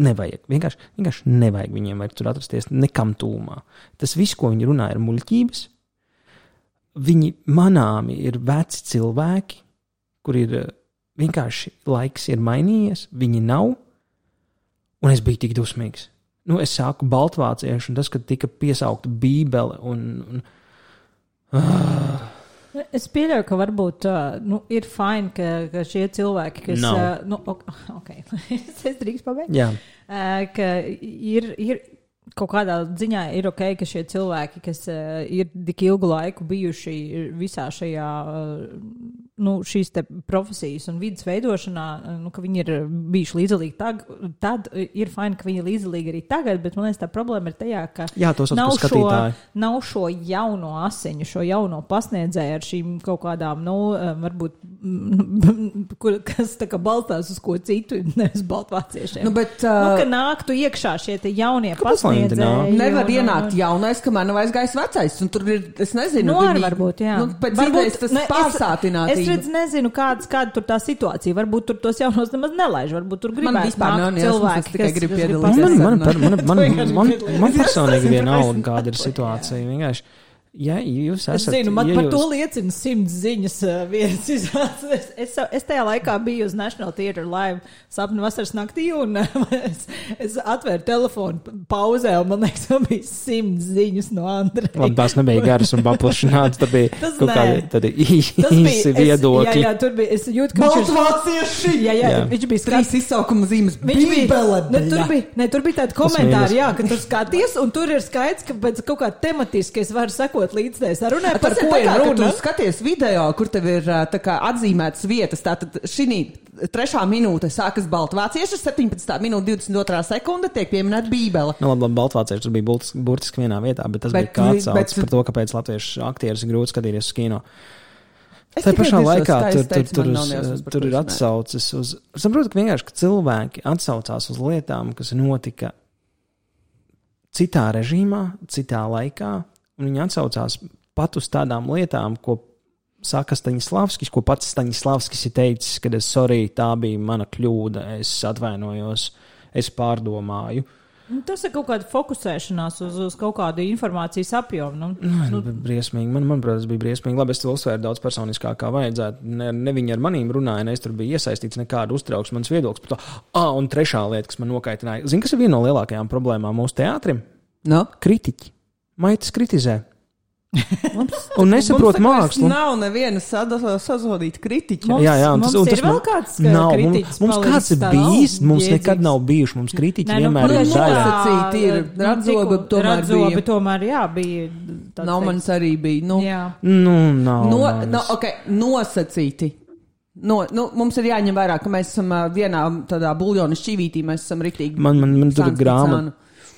nevajag, vienkārši, vienkārši nevajag viņiem tur atrasties nekam tūmā. Tas viss, ko viņi runā, ir muļķības viņi manāmi ir veci cilvēki, kur ir eh, vienkārši laiks ir mainījies, viņi nav, un es biju tik dusmīgs. Nu, es sāku baltvāciešu, un tas, kad tika piesaukta Bībele un. un ah, Es pieļauju, ka varbūt uh, nu, ir fini, ka, ka šie cilvēki, kas. Nav. Uh, nu, ok, okay. es drīkstu pabeigt. jā, Uh, ka ir, ir kaut kādā ziņā ir ok, ka šie cilvēki, kas uh, ir tik ilgu laiku bijuši visā šajā, uh, nu, šīs te profesijas un vidas veidošanā, uh, nu, ka viņi ir bijuši līdzdalīgi tag, tad ir fini, ka viņi ir līdzdalīgi arī tagad, bet man liekas, tā problēma ir tajā, ka jā nav šo, nav šo jauno asiņu, šo jauno pasniedzēju ar šīm kaut kādām, nu, eh, varbūt, kur, kas tā kā balstās uz ko citu, nevis baltvāciešiem. Nu, bet, nu, uh, ka nāktu iekšā šie te jaunie viņi pasniedzēji. Nevar un- un- ienākt jaunais, kamēr nav aizgājis vecais. Un tur ir, es nezinu, Nu, arī varbūt, jā. Nu, pēc Varbūt- idejas tas ne, pārsātināts. Redz, nezinu, kāds, kāda tur tā situācija. Varbūt tur tos jaunos nemaz nelaiž. Varbūt tur gribētu vispār nav cilvēki, es tikai kas- grib piedalīties. Man, man, man, man, man, man, man personīgi vienalga, kāda ir situācija. Vienkārši, ja jūs Es esat. zinu, man ja par jūs, to liecina simts ziņas uh. Es, es, es tajā laikā biju uz National Theatre live sapņu vasaras naktī, un es, es atvēru telefonu pauzē, un man liekas, man bija simts ziņas no Andreja. Labi, tās nebija garas un paplašināts. Tur bija Tas kaut kādi tādi Tas īsi es- viedokļi. Jā, jā, tur bija. Es jūtu, ka viņš ir. Baltvācieši! Jā, jā, Jā. viņš bija skats. izsaukuma zīmes. Viņš bija, Bībele, ne, tur bija, ne, tur bija tādi komentāri, jā, ka tur skaties, un tur ir skaidrs, ka pēc kaut kā tematiski es varu sekot līdz tai sarunai, par Tas ir ko tā ir kā, ka tu runa. skaties video, kur tev ir kā atzīmētas vietas. Tātad šī trešā minūte sākas Baltvācieši, 17. minūte 22. sekunde tiek pieminēta Bībele. Nu, labi, labi Baltvācieši tas bija burtiski, burtiski vienā vietā, bet tas Bet bija kāds bet- par to, kāpēc latviešu aktierus ir grūti skatīties uz kino. Es Tā pašā laikā tur, tur, teicu, tur, nav uz, tur ir atsauces uz. Es saprotu, ka vienkārši ka cilvēki atsaucās uz lietām, kas notika citā režīmā, citā laikā, un viņi atsaucās pat uz tādām lietām, ko saka Staņislavskis, ko pats Staņislavskis ir teicis, kad es sorry, tā bija mana kļūda, es atvainojos, es pārdomāju. Nu, Tas ir kaut kāda fokusēšanās uz, uz kaut kādu informācijas apjomu. Nu, Nu, nu, briesmīgi. Man, manuprāt, tas bija briesmīgi. Labi, es to uzsvēru daudz personiskāk, kā vajadzētu. Ne, ne viņi ar maniem runāja, ne es tur biju iesaistīts, nekāda uztrauksmes mans viedoklis par to. Ah, un trešā lieta, kas man nokaitināja. Zini, kas ir viena no lielākajām problēmām mūsu teātrim? No? Kritiķi. Maitas kritizē. Mums, Un nesaprot mākslu. Nav neviena sazodīta kritiķa. Mums- jā, jā, un tas, mums un tas ir vēl man- kāds, nav. Mums, kritiķis mums palicis kāds ir bijis, nav mums nekad jēdzīgs. nav bijuši. Mums kritiķi Nē, nu, vienmēr ir protams, daļa. nosacīti ir. Radzoba tomēr Radzoba bija. tomēr, jā, bija. tāds Nav teiks- manis arī bija. Nu, Jā. Nu, nav. no, manis. no, okay, nosacīti. No, nu, mums ir jāņem vērā, ka mēs esam vienā tādā buļļona šķīvītī, mēs esam rītīgi. Man, man, man tur ir grāmata.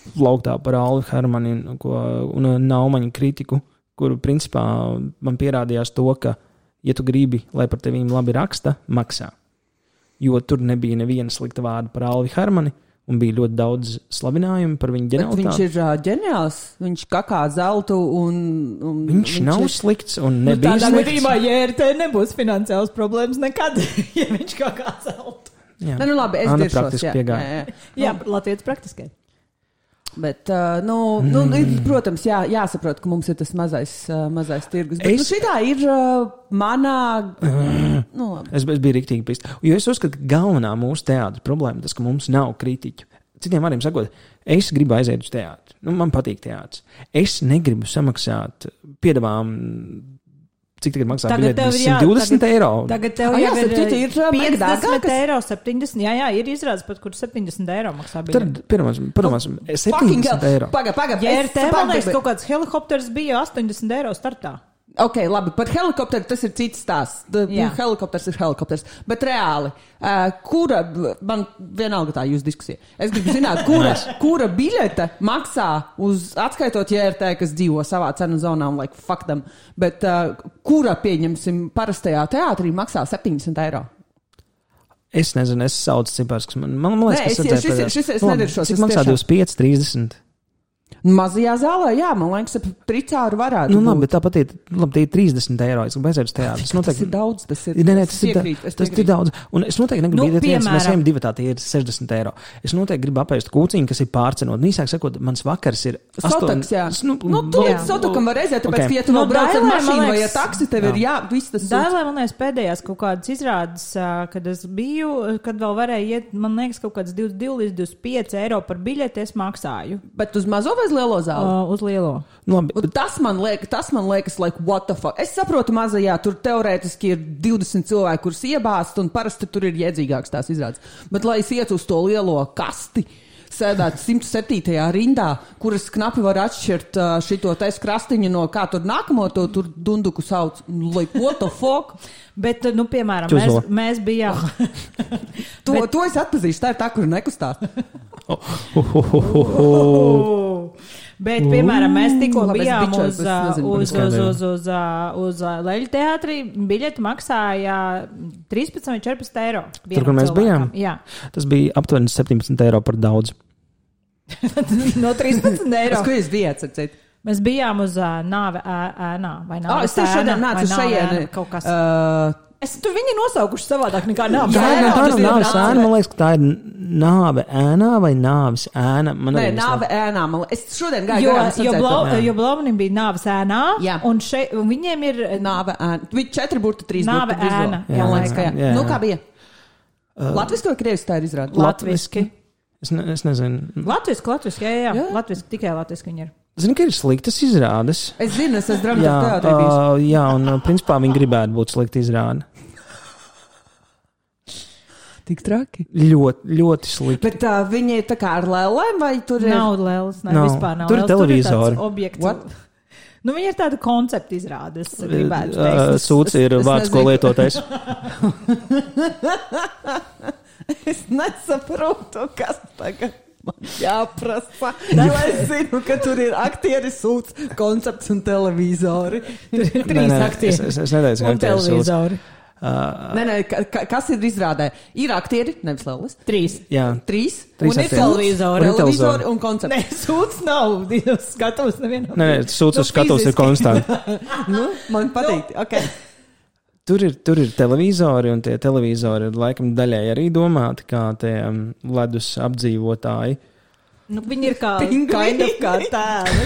Sānu. plauktā par Alvu Hermanu un, ko- un uh, Naumaņa kritiku, kur principā man pierādījās to, ka, ja tu gribi, lai par tevīm labi raksta, maksā. Jo tur nebija neviena slikta vārda par Alvi Hermanu, un bija ļoti daudz slavinājumu par viņu Bet viņš ir uh, ģeniāls. Viņš kakā zeltu un. un Viņš, viņš nav ir- slikts un Nu, nebija tādā slikts. gadījumā, ja ir te nebūs finansiāls problēmas nekad, ja viņš kaut kā celtu. Jā. Nē, nu labi, es Anna diršos, praktiski jā, jā, jā. Jā, Latvijas praktiskai. Bet, uh, nu, nu, ir, protams, jā, jāsaprot, ka mums ir tas mazais, uh, mazais tirgus. Bet, es... Nu, šitā ir uh, manā. nu, labi. Es, es biju rīktīgi pist. Jo es uzskatu, ka galvenā mūsu teātris problēma ir tas, ka mums nav kritiķu. Citiem vārdiem sakot, es gribu aiziet uz teātri. Nu, man patīk teātris. Es negribu samaksāt piedāvājumu. Cik tagad maksā Tagad tev biļete? ir jā- 120 tagad- eiro. Tagad tev Ah, jā, ir, citu, ir, uh, 50 dārgākas? eiro, 70. Jā, jā, ir izrādes pat, kur 70 eiro maksā. Tad, biļete. pirmās, pirmās, Fucking 70 eiro. Paga, paga, Ja ir man liekas, kaut kāds helikopters bija 80 eiro startā. Ok, labi, par helikopteru tas ir cits stāsts. Jā. Helikopters ir helikopters. Bet reāli, uh, kura, man vienalga tā jūsu diskusija. Es gribu zināt, kura, kura biļete maksā uz atskaitot JRT, kas dzīvo savā cenu zonā un like fuck them. Bet uh, kura, pieņemsim, parastajā teātrī maksā 70 eiro? Es nezinu, es saucu cipars, kas man, man, man Nē, liekas, es- tas šis- šis- es nediršos, Cik es maksā tiešām- 25, 30? Mazajā zālē, jā, man liekas, ap tricāru varētu Nu, būt. labi, tāpat ir, labi, tie ir 30 eiro. Es gribu aiziet uz teātri. Tas Tas noteikti ir daudz, tas ir. Nē, nē, tas, ir, piekrītu, es tas ir daudz. Un es noteikti negribu Nu, nu, iet viens, mēs ejam divi tā, tie ir 60 eiro. Es noteikti gribu apēst kūciņu, kas ir pārcenot. Nīsāk sakot, mans vakars ir Sotaks, jā. Nu, Nu, tu jā. līdz sotakam var aiziet, tāpēc, Ok. ka, ja tu Nu, vēl brauc ar mašīnu vai ar taksi, tev ir jā, viss tas Dailē, man liekas, pēdējās kaut kādas izrādes, kad es biju, kad vēl varēja iet, man liekas, kaut kāds 22 līdz 25 eiro par biļeti es maksāju Bet uz mazo vai uz lielo zāli? uh, uz lielo. labi, Un Tas man, liek, tas man liekas, like, what the fuck. Es saprotu, mazajā tur teorētiski ir 20 cilvēki, kurus iebāzt, un parasti tur ir iedzīgāks tās izrādes. Bet, lai es ietu uz to lielo kasti, sēdēt 107. rindā, kuras knapi var atšķirt šito taisa krastiņu no kā tur nākamo to tur dunduku sauc. Like, what the fuck? Bet, nu, piemēram, Čuzo. mēs, mēs bijām. To, Bet- to es atpazīšu, tā ir tā, kur nekustās. oh, oh, oh, oh, oh. Bet, piemēram, mēs tikko bijām uz, uz, uz, uz, uz, uz, uz Leļu teātrī. Biļeti maksāja 13 vai 14 eiro. Tur, kur mēs cilvēkam. bijām? Jā, Tas bija aptuveni 17 eiro par daudz. no 13 eiro. Ko jūs bijāt? Mēs bijām uz uh, nāve ēnā vai Oh, nāve. es tieši šodien nācu šeit. Kaut kas. Uh, Es tur viņi nosaukuši savādāk nekā nāve. Jā, Jā, tā nav ir nāves nāve. ēna. Man liekas, ka tā ir nāve ēnā vai nāves ēna. Man Nē, nāve ēnā. Man, li- es šodien gāju Jo, jo, blau, jo Blaumanim bija nāves ēnā, Jā. un, šeit, un viņiem ir Nāve ēna. Bija četri burti, trīs Nāve burti. ēna. Jā, Jā, man liekas, ka jā. jā, jā. Nu, kā bija? Latvijas vai krievis tā ir izrādīta? latviski. Es, ne, es nezinu. Latviski, latviski, jā, jā, Jā. jā. latviski, tikai latviski viņi ir. Zinu, ka ir sliktas izrādes. Es zinu, es esmu drāmas Jā, teātrī uh, jā, un principā viņi gribētu būt slikti izrādi. Tik traki. Ļoti, ļoti slikti. Bet uh, viņi ir tā kā ar lēlēm vai tur ir? Nav lēlas, ne, Nav. vispār nav. Tur ir televizori. What? Nu, viņa ir tāda koncepta izrāde. Es. Sūds ir es vārds, ko nezinu. lietotais. Es nesaprotu, kas tagad man jāprasa. Jo es zinu, ka tur ir aktieri, sūds, koncepts un televizori. Tur ir Nē, trīs nē, aktieri. Es, es, es neteicu, ka televizori. Uh, Nē, nē, ka, ka, kas ir izrādē? Ir aktieri, nevis lielas. Trīs. jā, Trīs. Trīs un ir televizori, Un ir televizori. un koncepts. Nē, sūds nav. Uz skatuves nevienam. nē, nē, sūds Nu, uz skatuves ir fiziski. konstants. Nu, man patīk. Okay. Tur ir, tur ir televizori, un tie televizori ir laikam daļai arī domāti kā tie um, ledus apdzīvotāji. Nu, viņi ir kā, of kā tēli.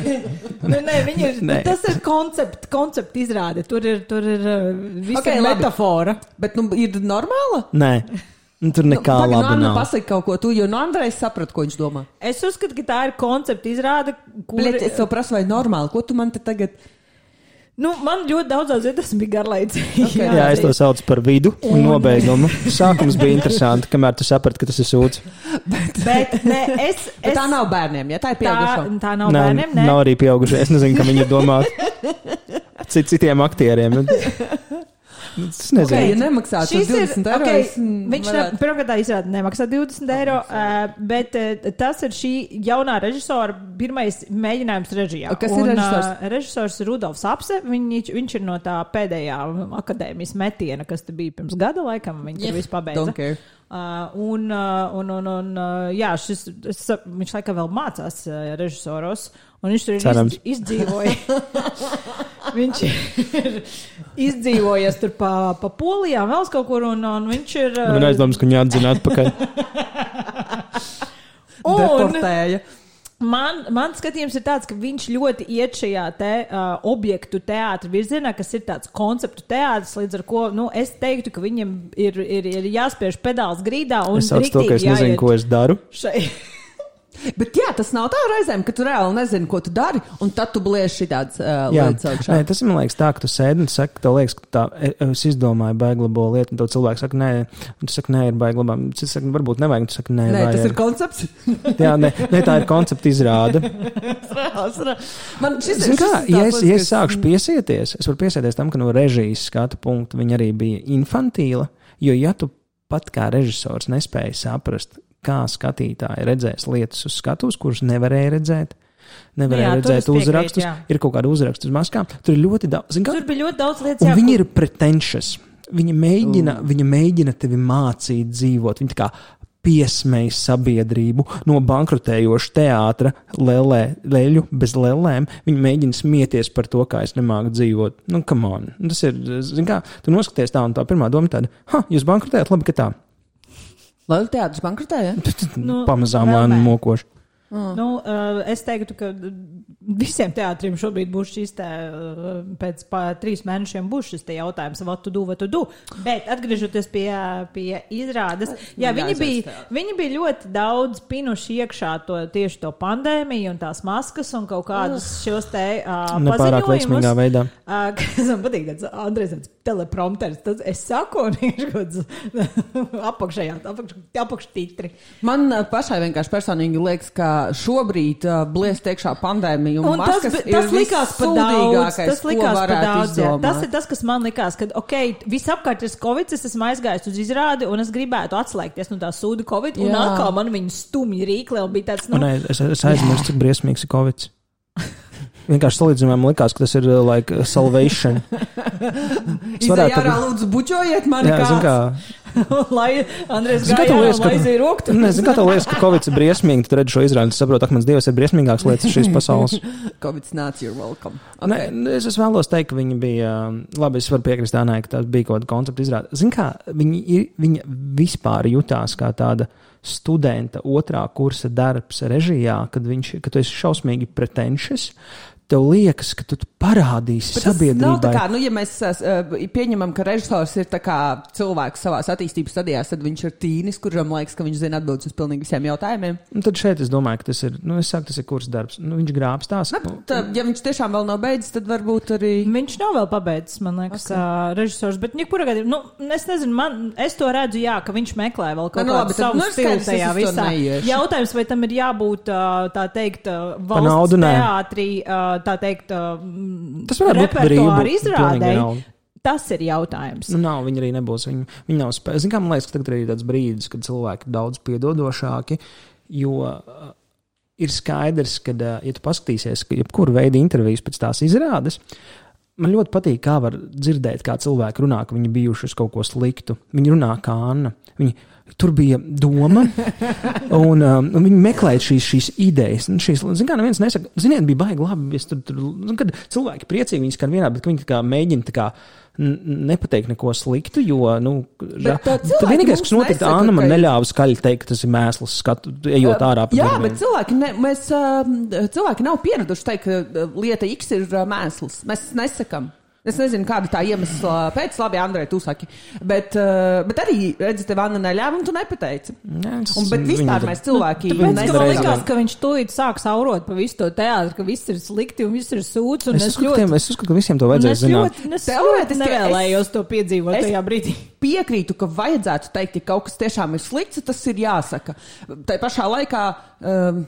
nu, nē, viņi ir, Nē. tas ir koncept, koncept izrāde. Tur ir, tur ir visa Ok, okay, metafora. Bet nu, ir normāla? Nē, nu, tur nekā Pagaid, nu, Anna, nav. pasaki kaut ko, tu jau no Andrejas saprati, ko viņš domā. Es uzskatu, ka tā ir koncepta izrāde, kur Bļet, es tev prasu, vai normāli, ko tu man te tagad. Nu, man ļoti daudzās vietās bija garlaicīgi. Ok. Jā, es to saucu par vidu un nobeigumu. Sākums bija interesanti, kamēr tu saprati, ka tas ir sūds. Bet, nē, es, Bet es, tā nav bērniem, ja tā ir tā, pieaugušo. tā nav bērniem. Nē, nav arī pieaugušie. Es nezinu, kam viņi ir domāti. Cit, citiem aktieriem. Nu, Es Okay, nezinu. ja nemaksā Šis 20 ir, eiro, okay, viņš ne, tā izrāda nemaksā 20 eiro, uh, bet uh, tas ir šī jaunā režisora pirmais mēģinājums režijā. Kas ir Un, režisors? Uh, režisors ir Rudolfs Apse, viņš, viņš ir no tā pēdējā akadēmijas metiena, kas te bija pirms gada laikam, viņš yeah. visu pabeidza. Don't care. Uh, un, uh, un, un, un uh, jā, šis, es, viņš laikam vēl mācās uh, režisoros, un viņš tur ir Cerams. izdz, izdzīvojis. viņš ir izdzīvojies tur pa, pa polijām, vēl kaut kur, un, un viņš ir. uh, Man ir aizdomas, ka viņi atzina atpakaļ. un, Deportēja. Man, man skatījums ir tāds, ka viņš ļoti iet šajā te, uh, objektu teātra virzienā, kas ir tāds konceptu teātris, līdz ar ko nu, es teiktu, ka viņam ir, ir, ir jāspiež pedāls grīdā un Es to, ka es riktīgi nezinu, jāiet ko es daru. Šai. Bet jā, tas nav tā reizēm, ka tu reāli nezini, ko tu dari, un tad tu blieži šādas uh, lietas augšā. nē, tas man liekas tā, ka tu sēdi un saki, tev liekas, ka tā, e- es izdomāju baiglabo lietu, un tev cilvēks saka, nē, un tu saki, nē, ir baiglabā. Cits saka, varbūt nevajag, un tu saki, nē, Nē, tas ir koncepts. Jā, nē, nē, tā ir koncepta izrāde. Man šis ir kā, šis ja es, ja es sākšu piesieties, es varu piesieties tam, ka no režijas skatu punkta viņa arī bija infantīla, jo ja tu pat kā režisors nespēji saprast, kā skatītāji redzēs lietas uz skatuves, kuras nevarēja redzēt, nevarēja Nu jā, redzēt uzrakstus, jā. ir kaut kāda uzrakstu uz maskām, tur ir ļoti daudz. Tur bija ļoti daudz lietas, jā, viņi ir pretentious. Viņa mēģina, mm. viņa mēģina tevi mācīt dzīvot. Viņa kā piesmēja sabiedrību no bankrotējoša teātra, lelē, leļu bez lēlēm. Viņa mēģina smieties par to, kā es nemāku dzīvot. Nu, come on. Tas ir, zini, kā tu noskaties tā, un tā pirmā doma tāda, ha, jūs bankrotējat, labi, ka tā. Liela teātris bankrotēja. Nu, Pamazām vēl lēni nē. mokoši. Nu, uh, es teiktu, ka visiem teātriem šobrīd būs šis te, uh, pēc trīs mēnešiem būs šis jautājums, vai tu do, vai tu do. Bet atgriežoties pie, pie izrādes, jā, viņi bija, viņi bija ļoti daudz pinuši iekšā to tieši to pandēmiju un tās maskas un kaut kādus šos te uh, Nepārāk veiksmīgā veidā. Uh, kas man patīk, tas Andrejs tāds teleprompters. Tas es saku, un viņš kaut kāds apakšējā, apakš, apakštitri. Man uh, pašai vienkārši personīgi liekas, ka šobrīd uh, bliest iekšā pandēmija un, Un tas, tas ir likās par daudz. Tas likās par daudz. jā. Tas ir tas, kas man likās, ka, ok, visapkārt ir covid, es esmu aizgājis uz izrādi, un es gribētu atslēgties no tā sūdu covid, un Jā. atkal man viņa stumji rīkli, un bija tāds, nu, Un es, es aizmirsu, cik briesmīgs ir Covid. Vienkārši salīdzinājumā man likās, ka tas ir uh, like salvation. Es varētu ārā, lūdzu, bučojiet mani Jā, zin kā, lai tev ārā liekas, ka- aizīja roktu. Nezinu, kā tev liekas, ka Covid ir briesmīgi. Tad redz šo izrādi, saproti, ka mans dievs ir briesmīgāks lietas šīs pasaules. Covid nāc, you're welcome. Okay. Ne, es, es vēlos teikt, ka viņi bija. um, Labi, es varu piekrist Anai, ka tas bija kaut kāda koncepta izrāde. Zini, kā viņi, ir- viņa vispār jutās kā tāda studenta otrā kursa darbs režijā, kad, viņš, kad tu esi šausmīgi pretentious. Tev liekas, ka tu parādīsi Bet sabiedrībai. kā, nu, ja mēs uh, pieņemam, ka režisors ir cilvēks savā attīstības stadijā, tad viņš ir tīnis, kuram liekas, ka viņš zina atbildes uz pilnīgi visiem jautājumiem. Un tad šeit es domāju, ka tas ir, nu, es saku, tas ir kurs darbs. Nu, viņš grābstās. Nu, tā, ja viņš tiešām vēl nav beidzis, tad varbūt arī. Viņš nav vēl pabeidzis, man liekas, Ok. okay. režisors. Bet, jebkurā gadījumā, nu, es nezinu, man, es to redzu, jā, ka viņš meklē vēl kaut Nu, nu, kādu tad, savu nu, stilu tajā visā. Jautājums, vai tam ir jābūt, tā teikt, valsts teātrī, ā, tā teikt, Tas varētu būt brīvi, izrādēji. Tas ir jautājums. Nu, nav, viņi arī nebūs. Viņi, viņi nav. Ziniet, kā man liekas, ka tagad ir tāds brīdis, kad cilvēki ir daudz piedodošāki. Jo ir skaidrs, ka, ja tu paskatīsies, ka jebkuru veidu intervijas pēc tās izrādes, man ļoti patīk, kā var dzirdēt, kā cilvēki runā, ka viņi bijuši uz kaut ko sliktu. Viņi runā kā Anna. Viņi, Tur bija doma, un, um, un viņi meklēja šīs, šīs idejas. Šīs, zin, kā neviens nesaka, ziniet, bija baigi labi. Tur, tur, zin, kad cilvēki priecīgi viņi skan vienā, bet viņi kā mēģina tā kā nepateikt neko sliktu, jo, nu, ža- tā vienīgais, kas notika, nesaka, Anna man ka- neļāva skaļi teikt, tas ir mēsls, skatu, ejot ārā pa Jā, durvīm. bet cilvēki, ne, mēs, uh, cilvēki nav pieraduši teikt, ka uh, lieta X ir uh, mēsls. Mēs nesakām. Es nezinu, kāda tā iemesla pēc, labi, Andrej, tu saki. Bet, uh, bet arī, redzi, tev Anna neļāva, un tu nepateici. Nē, es- Un, bet vispār mēs cilvēki Tāpēc, ka man vien. ka viņš tūlīt sāks aurot pa visu to teātri, ka viss ir slikti un viss ir sūds. un Es ka tiem- es uzskatu, ka visiem to vajadzēja es zināt. ļoti, es ļoti nevēlējos es- to piedzīvot es- tajā brīdī. Piekrītu, ka vajadzētu teikt, ja kaut kas tiešām ir slikts, tas ir jāsaka. Tā pašā laikā. Um,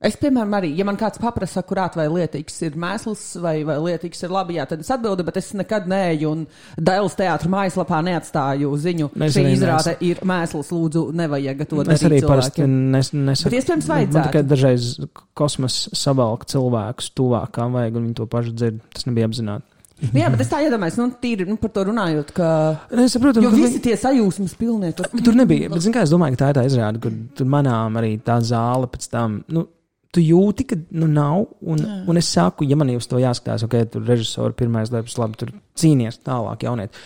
Es, piemēram, arī, ja man kāds paprasa, kurāt vai lietīgs ir mēsls vai, vai lietīgs ir labi, jā, tad es atbildu, bet es nekad neeju un Dēls teātra mājaslapā neatstāju ziņu. Es Šī izrāde ir mēsls, lūdzu, nevajag to darīt. Es arī parasti nes, nesaku. Bet iespējams vajadzētu. tikai dažreiz kosmos savalk cilvēkus tuvāk, kā vajag, un viņi to pašu dzird. Tas nebija apzināti. Nu Jā, bet es tā iedomājos, nu, tīri nu, par to runājot, ka. Es saprotu, ka visi tie sajūsmas pilnie. Tur, Tur nebija. Bet, kā, es domāju, ka tā ir tā izrāde, kur tur manām arī tā zāle pēc tam. Nu, Tu jūti, ka nu, nav. Un, un es saku, ja man jau uz to jāskatās, ok, tur režisori pirmais darbs, labi, tur cīnīties tālāk, jauniet.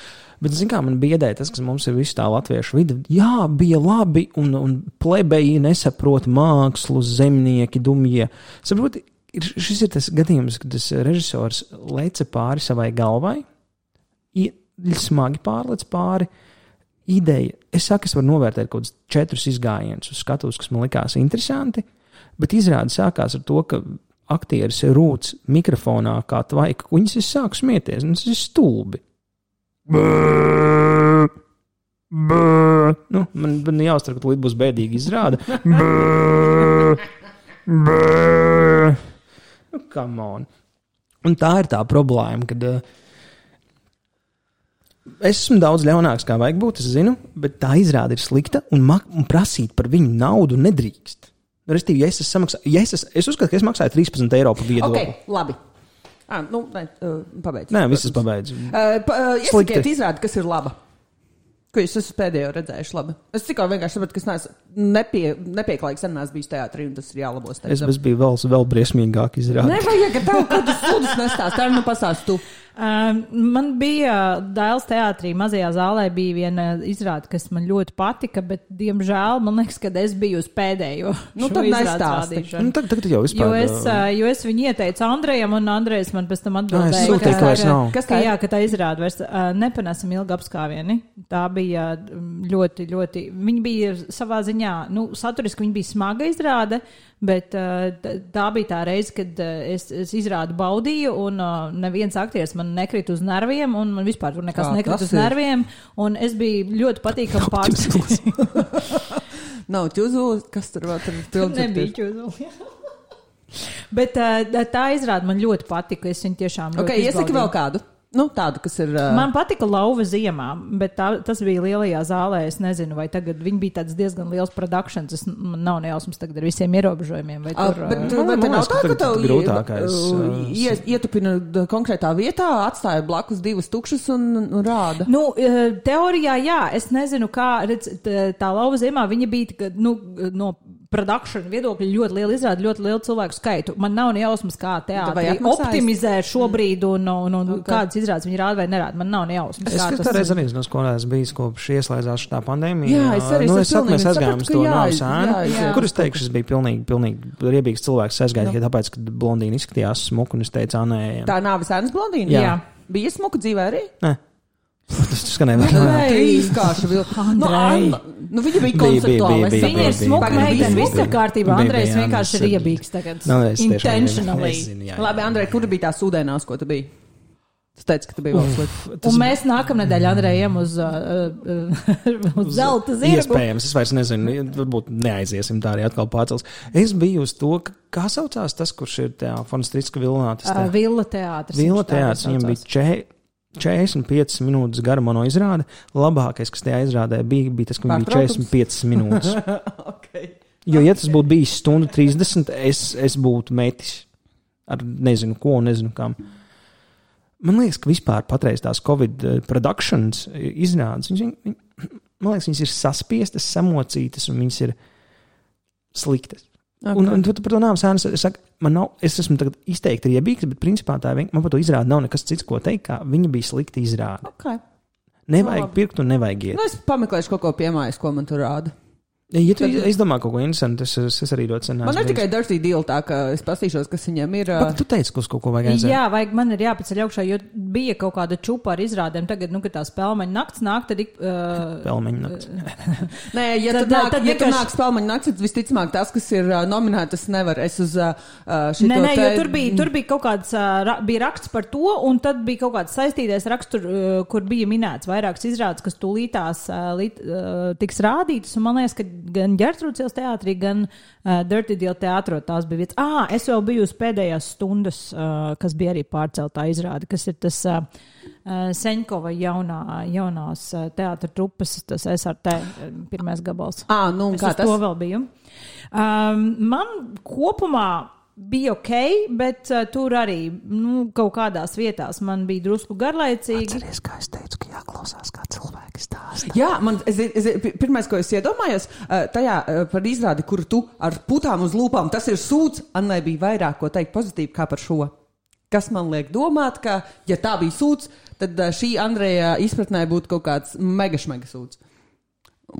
Bet, zin, kā man biedēja tas, kas mums ir visu tā latviešu vidi. Jā, bija labi, un, un plebeji nesaprot mākslu, zemnieki, dumjie. Saproti, ir, šis ir tas gadījums, kad tas režisors leca pāri savai galvai, smagi pārlec pāri ideja. Es saku, es varu novērtēt kaut kādus četrus izgājienus uz skatuves, kas man likās interesanti, bet izrādi sākās ar to, ka aktieris rūts mikrofonā, kā tvaika kuņas, es sāku smieties, un tas ir stulbi. Brrr, brrr. Nu, man, man jāuztver, ka tūlīt būs bēdīgi izrāda. Brrr, brrr. Nu, come on. Un tā ir tā problēma, kad uh, es esmu daudz ļaunāks, kā vajag būt, es zinu, bet tā izrāde ir slikta un, un prasīt par viņu naudu nedrīkst. Nu, Restīvi, ja es, esmu samaksā, ja es, es, es uzskatu, ka es maksāju 13 eiro par viedokli. ok, labi. Ah, nu, nē, uh, pabeidz. Nē, viss ir pabeigts. Uh, pa, uh, Slikti. Izrādi, kas ir laba. Ko jūs esat pēdējo redzējuši labi? Es tikai vienkārši saprotu, ka es neesmu nepie, nepieklājīgs, neesmu bijis teātrī, un tas ir jālabo. Es, es biju vēl, vēl briesmīgāk izrādīt. Nevajag, ka tev kaut kas sūdzas nestāst. Tā nu pasāst tu. Um, man bija Dēls teātrī, mazajā zālē bija viena izrāde, kas man ļoti patika, bet, diemžēl, man liekas, ka es biju uz pēdējo. Nu, šo tad rādīšanu. Nu, tagad, tagad jau vispār. Jo es, uh, jo es viņu ieteicu Andrejam, un Andrejs man pēc tam atbildēja, sūtīju, ka vairs nav. Kas ka, tā jā, ka tā izrāda vairs uh, nepanesam ilgi apskāvieni. Tā bija ļoti, ļoti. Viņa bija savā ziņā, nu, saturiski viņa bija smaga izrāde, bet uh, tā bija tā reize, kad uh, es, es izrādu baudīju, un uh, neviens aktieris man nekrita uz nerviem, un man vispār tur nekas Kā nekrita tas uz ir? nerviem, un es biju ļoti patīkami pārsteigts. Nav ķuzulis, kas tur vēl tur ar Nebija ķūzuli. Bet tā izrāda man ļoti patika. Es viņu tiešām. Ok, ļoti iesaki vēl kādu. Nu, tādu, kas ir. Uh, Man patika lauva ziemā, bet tā, tas bija lielajā zālē. Es nezinu, vai tagad viņi bija tāds diezgan liels produkcijas. Es man nav nejausmas tagad ar visiem ierobežojumiem. Vai tur, bet uh, te man nav tā, ka tev ir grūtākais, uh, uh, ie- ietupina konkrētā vietā, atstāja blakus divas tukšas un, un rāda. Nu, teorijā, jā, es nezinu, kā redz, tā lauva ziemā viņa bija nu, no produkcijas viedokļa ļoti liela izrāde, ļoti lielu cilvēku skaitu. Man nav ne jausmas, kā Vai teātris optimizē šobrīd un, un, un Ok. okay. kādas izrādes viņi rāda vai nerāda. Man nav ne jausmas. Es kā skatos, reiz arī no skolās bijis kopš ieslēdzās šī pandēmija. Jā, es arī nu, esmu es saku, mēs aizgājām uz to jā. Kur es teikšu, es biju pilnīgi, pilnīgi riebīgs cilvēks. Es aizgāju tikai tāpēc, ka blondīna izskatījās smuku un es teicu, nē, Tā nav visādas blondīna. Jā. Jā. Bija smuka dzīvē arī. nē. Tas skanēja vēl. Nē. Trīskārša vilka. Nu, Andrej. Anna, nu, viņa bija konceptuāla. Viņa ir smuka meitene, bija, viss ir kārtībā. Andrejs vienkārši ir riebīgs tagad. Nu, Intentionally. Labi, Andrej, kur bija tās ūdēnās, ko tu biji? Tu teici, ka tu biji vēl slikts. Un mēs nākamā nedēļa Andrejam uz, uh, uh, uz zelta zirgu. Iespējams, es vairs nezinu, varbūt neaiziesim tā arī atkal pārcels. Es biju uz to, ka, kā saucās tas, kurš ir tajā Fonstriska vilnā. Tas Uh, tā- Villa teātris. Tā teātris, viņam bija če- 45 minūtes gara mono izrāde. Labākais, kas tajā izrādē bija, bija tas, ka viņam bija Pārtraukums? 45 minūtes. okay. Jo, ja tas būtu bijis stundu 30, es, es būtu metis ar nezinu ko, nezinu kam. Man liekas, ka vispār patreiz tās Covid eh, productions eh, izrādes, viņas, viņ, viņ, man liekas, viņas ir saspiestas, samocītas un viņas ir sliktas. Okay. Un, un tu, tu par to nav sēnes. Es, saku, man nav, es esmu izteikti riebīgs, bet principā tā vien- man par to izrādi nav nekas cits, ko teikt. kā Viņa bija slikta izrāde. Okay. Nevajag Labi. pirkt un nevajag iet. Nu, es pameklēšu kaut ko piemājas, ko man tur rāda. Ja tu Tad- izdomā kaut ko interesantu, es, es, es arī ļoti senāk. Man ir tikai dirty deal, tā ka es pasīšos, kas viņam ir. Bet tu teici, ka uz kaut ko vajag aiziet. Jā, vajag, man ir jāpaceļ augšā, jo bija kaut kāda čupa ar izrādēm. Tagad, nu, kad tā spēlmeņa nakts nāk, tad ik, uh, Pelmeņa nakts. Nē, ja Tad- tad, nāk, tad ja vienkārši- nāk spēlmeņa nakts, tad visticamāk tas, kas ir uh, nominēts, nevar. Es uz uh, šito Nē, nē, jo te- tur bija, tur bija kaut kāds uh, ra, bija raksts par to, un tad bija kaut kāds saistītais raksts, tur, uh, kur bija minēts vairākas izrādes, kas tūlītās uh, līt, uh, tiks rādītas. Un man liekas, ka gan Gertrūdas teātrī, gan uh, Dirty Deal teātrī tās bija vietas. Ah, es vēl biju uz pēdējās stundas, uh, kas bija arī pārceltā izrāde, kas ir tas. Uh, Seņkova jaunā, jaunās uh, teātra trupas, tas SRT pirmais gabals. Ā, nu, Es kā tas? to vēl biju. Um, man kopumā bija ok, bet uh, tur arī nu, kaut kādās vietās man bija drusku garlaicīgi. Atceries, kā es teicu, ka jāklausās, kā cilvēki stāsta. Jā, man es, es, pi- pirmais, ko es iedomājos, uh, tajā uh, par izrādi, kur tu ar putām uz lūpām, tas ir sūds. Annai bija vairāk ko teikt pozitīvi kā par šo. Kas man liek domāt, ka, ja tā bija sūds, tad uh, šī Andreja izpratnē būtu kaut kāds mega šmega sūds.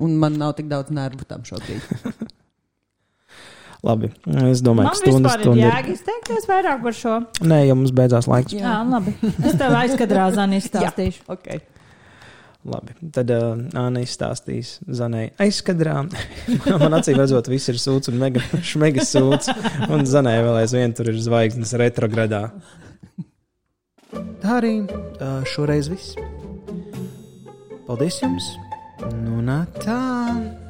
Un man nav tik daudz nervu tam šobrīd. Labi, es domāju, Man ka stundas vispār ir stunda jēga izteikties vairāk par šo. Nē, jau mums beidzās laiks. Jā, labi. Es tev aizkadrā zani izstāstīšu. okay. Labi, tad uh, Anna izstāstīs Zanai aizkadrā. Man acīm redzot, viss ir sūds un mega, mega sūds. Un Zanai vēl aizvien tur ir zvaigznes retrogradā. Tā arī uh, šoreiz viss. Paldies jums! Nu, nā, tā!